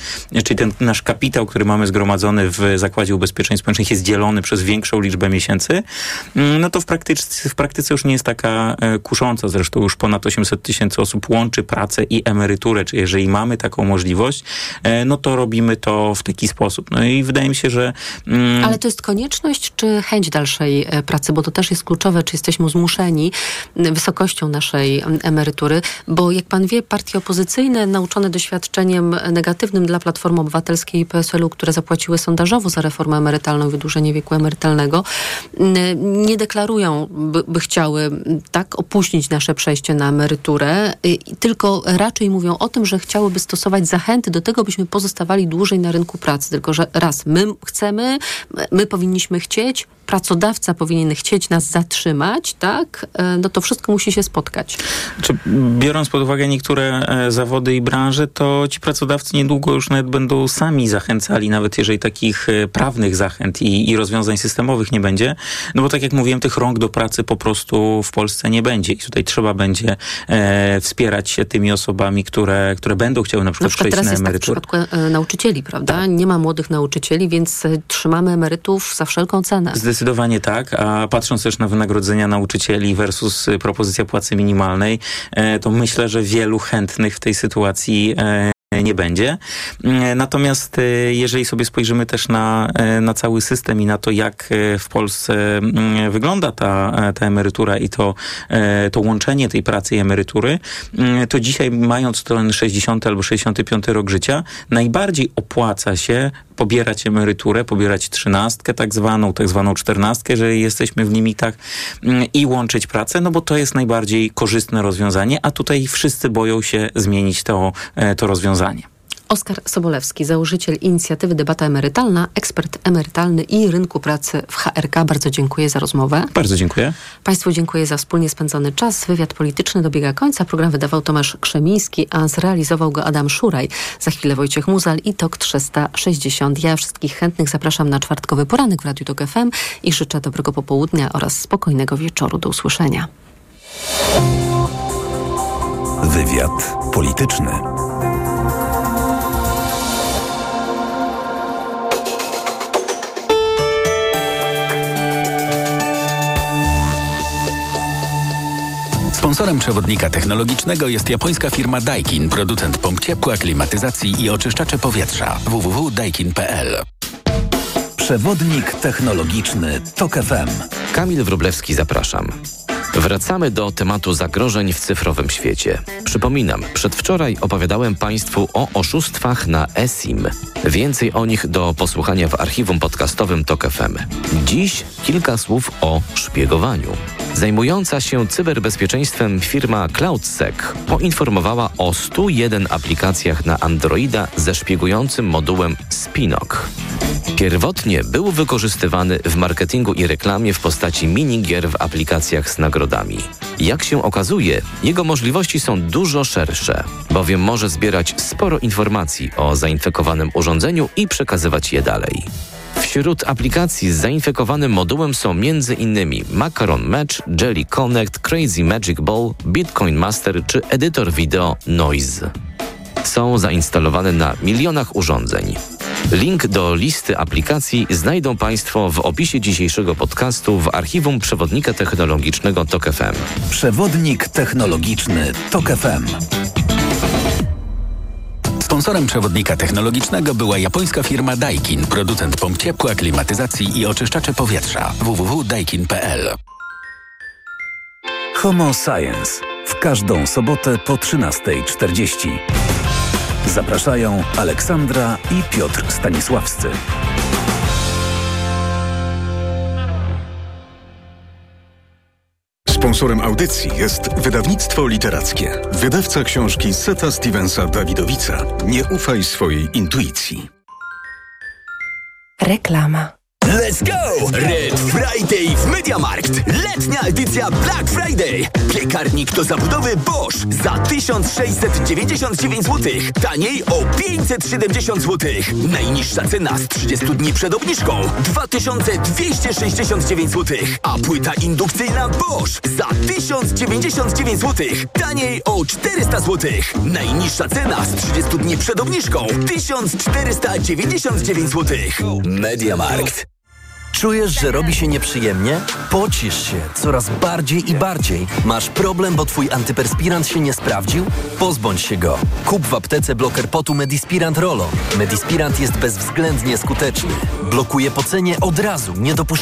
S25: czyli ten nasz kapitał, który mamy zgromadzony w Zakładzie Ubezpieczeń Społecznych jest dzielony przez większą liczbę miesięcy, mm, no to w praktyce, w praktyce już nie jest taka e, kusząca. Zresztą już ponad 800 tysięcy osób łączy pracę i emeryturę, czyli jeżeli mamy taką możliwość, e, no to robimy to w taki sposób. No i wydaje mi się, że mm,
S4: Ale to jest konieczność czy chęć dalszej e, pracy, bo to też jest kluczowe, czy jesteśmy zmuszeni wysokością naszej emerytury, bo jak pan wie, partie opozycyjne nauczone doświadczeniem negatywnym dla Platformy Obywatelskiej i PSL-u, które zapłaciły sondażowo za reformę emerytalną i wydłużenie wieku emerytalnego, nie deklarują, by, by chciały tak opóźnić nasze przejście na emeryturę, y, tylko raczej mówią o tym, że chciałyby stosować zachęty do tego, byśmy pozostawali dłużej na rynku pracy. Tylko, że raz, my chcemy, my powinniśmy chcieć, pracodawca powinien chcieć nas zatrzymać, tak? E, No to wszystko musi się spotkać.
S25: Czy biorąc pod uwagę niektóre e, zawody i branże, to ci pracodawcy niedługo już nawet będą sami zachęcali, nawet jeżeli takich e, prawnych zachęt i, i rozwiązań systemowych nie będzie. No bo tak jak mówiłem, tych rąk do pracy po prostu w Polsce nie będzie. I tutaj trzeba będzie e, wspierać się tymi osobami, które, które będą chciały na przykład,
S4: Na przykład
S25: przejść
S4: teraz
S25: na
S4: jest tak w przypadku nauczycieli, prawda? Nie ma młodych nauczycieli, więc trzymamy emerytów za wszelką cenę.
S25: Zdecydowanie tak, a patrząc też na wynagrodzenia nauczycieli versus y, propozycja płacy minimalnej, e, to myślę, że wielu chętnych w tej sytuacji e, nie będzie. Mm, Natomiast e, jeżeli sobie spojrzymy też na, e, na cały system i na to, jak w Polsce mm, wygląda ta, ta emerytura i to, to łączenie tej pracy i emerytury, mm, to dzisiaj mając ten 60 albo 65 rok życia, najbardziej opłaca się pobierać emeryturę, pobierać trzynastkę tak zwaną, tak zwaną czternastkę, jeżeli jesteśmy w limitach mm, i łączyć pracę, no bo to jest najbardziej korzystne rozwiązanie, a tutaj wszyscy boją się zmienić to, e, to rozwiązanie.
S4: Oskar Sobolewski, założyciel inicjatywy Debata Emerytalna, ekspert emerytalny i rynku pracy w HRK. Bardzo dziękuję za rozmowę.
S25: Bardzo dziękuję.
S4: Państwu dziękuję za wspólnie spędzony czas. Wywiad polityczny dobiega końca. Program wydawał Tomasz Krzemiński, a zrealizował go Adam Szuraj. Za chwilę Wojciech Muzal i TOK 360. Ja wszystkich chętnych zapraszam na czwartkowy poranek w Radiu TOK FM i życzę dobrego popołudnia oraz spokojnego wieczoru. Do usłyszenia.
S3: Wywiad polityczny.
S19: Sponsorem przewodnika technologicznego jest japońska firma Daikin, producent pomp ciepła, klimatyzacji i oczyszczacze powietrza. www.daikin.pl
S3: Przewodnik technologiczny TOK FM.
S26: Kamil Wróblewski, zapraszam. Wracamy do tematu zagrożeń w cyfrowym świecie. Przypominam, przedwczoraj opowiadałem Państwu o oszustwach na eSIM. Więcej o nich do posłuchania w archiwum podcastowym TOK FM. Dziś kilka słów o szpiegowaniu. Zajmująca się cyberbezpieczeństwem firma CloudSec poinformowała o 101 aplikacjach na Androida ze szpiegującym modułem Spinok. Pierwotnie był wykorzystywany w marketingu i reklamie w postaci minigier w aplikacjach z nagrodami. Jak się okazuje, jego możliwości są dużo szersze, bowiem może zbierać sporo informacji o zainfekowanym urządzeniu i przekazywać je dalej. Wśród aplikacji z zainfekowanym modułem są m.in. Macaron Match, Jelly Connect, Crazy Magic Ball, Bitcoin Master czy edytor wideo Noise. Są zainstalowane na milionach urządzeń. Link do listy aplikacji znajdą Państwo w opisie dzisiejszego podcastu w archiwum przewodnika technologicznego TOK FM.
S3: Przewodnik technologiczny TOK FM.
S27: Sponsorem przewodnika technologicznego była japońska firma Daikin, producent pomp ciepła, klimatyzacji i oczyszczaczy powietrza. www.daikin.pl
S3: Homo Science. W każdą sobotę po 13.40. Zapraszają Aleksandra i Piotr Stanisławscy.
S28: Sponsorem audycji jest wydawnictwo literackie. Wydawca książki Seta Stevensa Dawidowica. Nie ufaj swojej intuicji.
S29: Reklama.
S7: Let's go! Red Friday w Mediamarkt! Letnia edycja Black Friday! Piekarnik do zabudowy Bosch za 1699 zł. Taniej o 570 zł. Najniższa cena z 30 dni przed obniżką 2269 zł. A płyta indukcyjna Bosch za 1099 zł. Taniej o 400 zł. Najniższa cena z 30 dni przed obniżką 1499 zł. Mediamarkt.
S19: Czujesz, że robi się nieprzyjemnie? Pocisz się coraz bardziej i bardziej. Masz problem, bo twój antyperspirant się nie sprawdził? Pozbądź się go. Kup w aptece bloker potu Medispirant Rolo. Medispirant jest bezwzględnie skuteczny. Blokuje pocenie od razu, nie dopuszczając